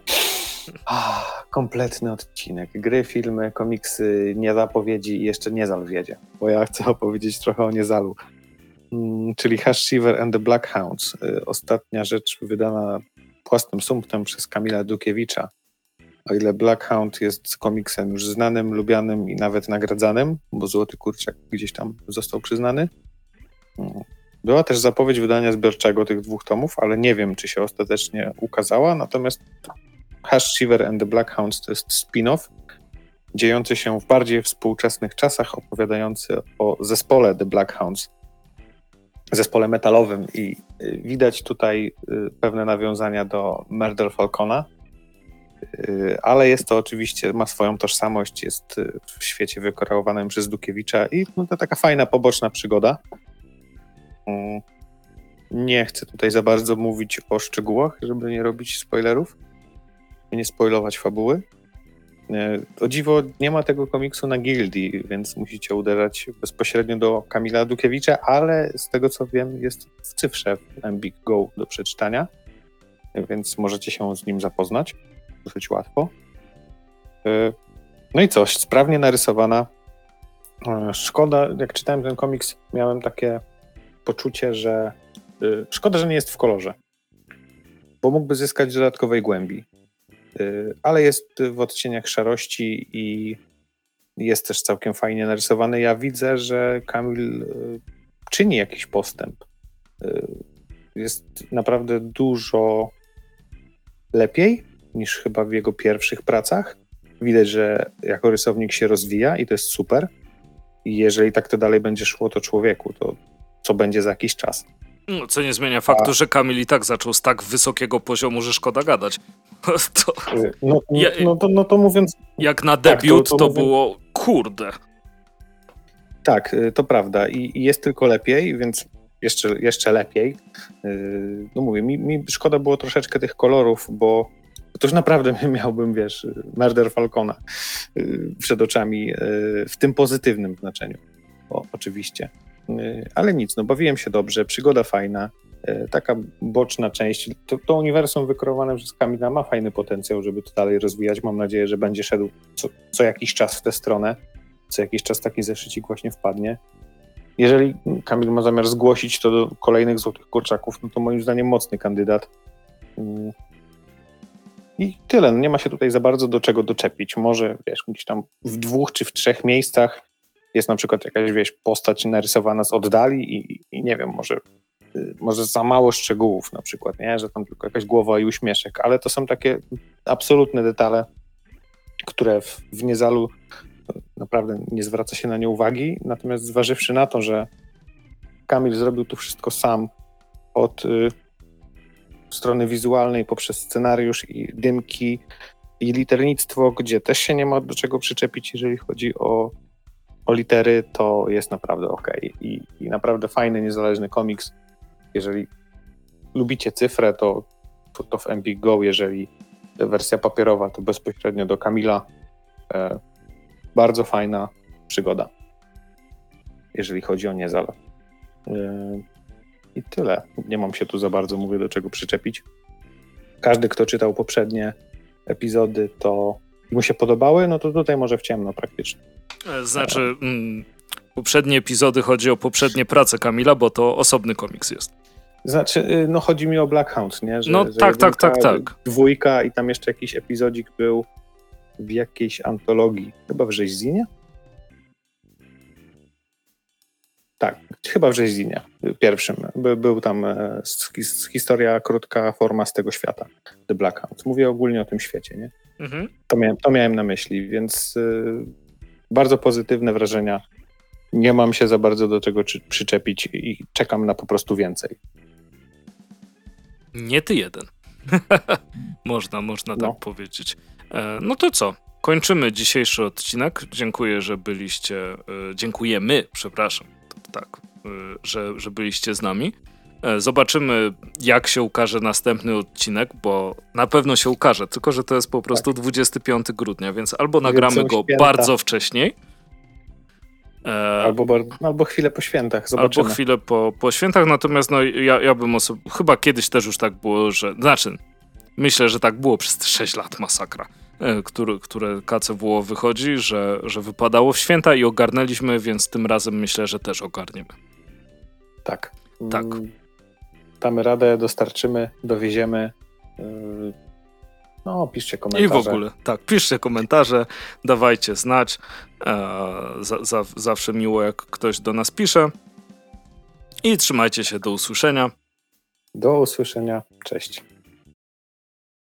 Ah, kompletny odcinek. Gry, filmy, komiksy, niezapowiedzi i jeszcze Niezal wiedzie. Bo ja chcę opowiedzieć trochę o Niezalu. Hmm, czyli Hash Shiver and the Black Hounds. Y, ostatnia rzecz wydana płastym sumptem przez Kamila Dukiewicza. O ile Blackhound jest komiksem już znanym, lubianym i nawet nagradzanym, bo Złoty Kurczak gdzieś tam został przyznany. Hmm. Była też zapowiedź wydania zbiorczego tych dwóch tomów, ale nie wiem, czy się ostatecznie ukazała. Natomiast Hash Shiver and the Black Hounds to jest spin-off dziejący się w bardziej współczesnych czasach, opowiadający o zespole The Black Hounds, zespole metalowym i y, widać tutaj y, pewne nawiązania do Murder Falcona, ale jest to oczywiście, ma swoją tożsamość, jest w świecie wykreowanym przez Dukiewicza i no, to taka fajna, poboczna przygoda. Mm. Nie chcę tutaj za bardzo mówić o szczegółach, żeby nie robić spoilerów nie spoilować fabuły. O dziwo nie ma tego komiksu na Gildii, więc musicie uderzać bezpośrednio do Kamila Dukiewicza, ale z tego co wiem jest w cyfrze w Ambik Go do przeczytania, więc możecie się z nim zapoznać dosyć łatwo. E, no i coś, sprawnie narysowana. E, szkoda, jak czytałem ten komiks, miałem takie poczucie, że y, szkoda, że nie jest w kolorze, bo mógłby zyskać dodatkowej głębi. Y, ale jest w odcieniach szarości i jest też całkiem fajnie narysowany. Ja widzę, że Kamil y, czyni jakiś postęp. Jest naprawdę dużo lepiej niż chyba w jego pierwszych pracach. Widać, że jako rysownik się rozwija i to jest super. I jeżeli tak to dalej będzie szło, to człowieku, to co będzie za jakiś czas. No, co nie zmienia faktu, A... że Kamil i tak zaczął z tak wysokiego poziomu, że szkoda gadać. To... No, no, no, to, no to mówiąc... Jak na debiut tak, to, to, to było kurde. Tak, y, to prawda I, i jest tylko lepiej, więc jeszcze, jeszcze lepiej. Y, no mówię, mi, mi szkoda było troszeczkę tych kolorów, bo to już naprawdę miałbym, wiesz, Murder Falcona y, przed oczami w tym pozytywnym znaczeniu. O, oczywiście. Y, ale nic, no bawiłem się dobrze, przygoda fajna, y, taka boczna część. To, to uniwersum wykreowane przez Kamila ma fajny potencjał, żeby to dalej rozwijać. Mam nadzieję, że będzie szedł co, co jakiś czas w tę stronę. Co jakiś czas taki zeszycik właśnie wpadnie. Jeżeli Kamil ma zamiar zgłosić to do kolejnych Złotych Kurczaków, no to moim zdaniem mocny kandydat. I tyle. No nie ma się tutaj za bardzo do czego doczepić. Może, wiesz, gdzieś tam w dwóch czy w trzech miejscach jest na przykład jakaś, wiesz, postać narysowana z oddali i, i nie wiem, może, y, może za mało szczegółów na przykład, nie? Że tam tylko jakaś głowa i uśmieszek, ale to są takie absolutne detale, które w, w Niezalu y, naprawdę nie zwraca się na nie uwagi, natomiast zważywszy na to, że Kamil zrobił tu wszystko sam od y, strony wizualnej poprzez scenariusz i dymki i liternictwo, gdzie też się nie ma do czego przyczepić, jeżeli chodzi o o litery, to jest naprawdę ok. I, I, naprawdę fajny, niezależny komiks. Jeżeli lubicie cyfrę, to, to, w Empik Go, jeżeli wersja papierowa, to bezpośrednio do Kamila. E, bardzo fajna przygoda, jeżeli chodzi o Niezala. I tyle. Nie mam się tu za bardzo, mówię, do czego przyczepić. Każdy, kto czytał poprzednie epizody, to mu się podobały, no to tutaj może w ciemno praktycznie. E, znaczy, mm, poprzednie epizody chodzi o poprzednie prace Kamila, bo to osobny komiks jest. Znaczy, y, no chodzi mi o Black Hound, nie? Że, no że tak, tak, tak, tak. Dwójka i tam jeszcze jakiś epizodzik był w jakiejś antologii, chyba w Rzeźzinie? Tak, chyba w Rzeźzinie, pierwszym. By, był tam e, historia, krótka forma z tego świata, The Black Hound. Mówię ogólnie o tym świecie, nie? Mhm. To, miałem, to miałem na myśli, więc y, bardzo pozytywne wrażenia. Nie mam się za bardzo do czego przyczepić i czekam na po prostu więcej. Nie ty jeden. można, można tak no. powiedzieć. E, no to co? Kończymy dzisiejszy odcinek. Dziękuję, że byliście. E, dziękujemy, przepraszam. Tak, e, że, że byliście z nami. Zobaczymy, jak się ukaże następny odcinek, bo na pewno się ukaże, tylko że to jest po prostu tak. 25 grudnia, więc albo nagramy go święta. bardzo wcześniej, E, albo, albo chwilę po świętach, zobaczymy. Albo chwilę po, po świętach, natomiast no, ja, ja bym osob... chyba kiedyś też już tak było, że... Znaczy, myślę, że tak było przez te 6 lat masakra, e, które, które KCWO wychodzi, że, że wypadało w święta i ogarnęliśmy, więc tym razem myślę, że też ogarniemy. Tak. Tak. Mm, damy radę, dostarczymy, dowieziemy. Yy no, piszcie komentarze. I w ogóle, tak, piszcie komentarze, dawajcie znać. E, za, za, zawsze miło, jak ktoś do nas pisze. I trzymajcie się, do usłyszenia. Do usłyszenia, cześć.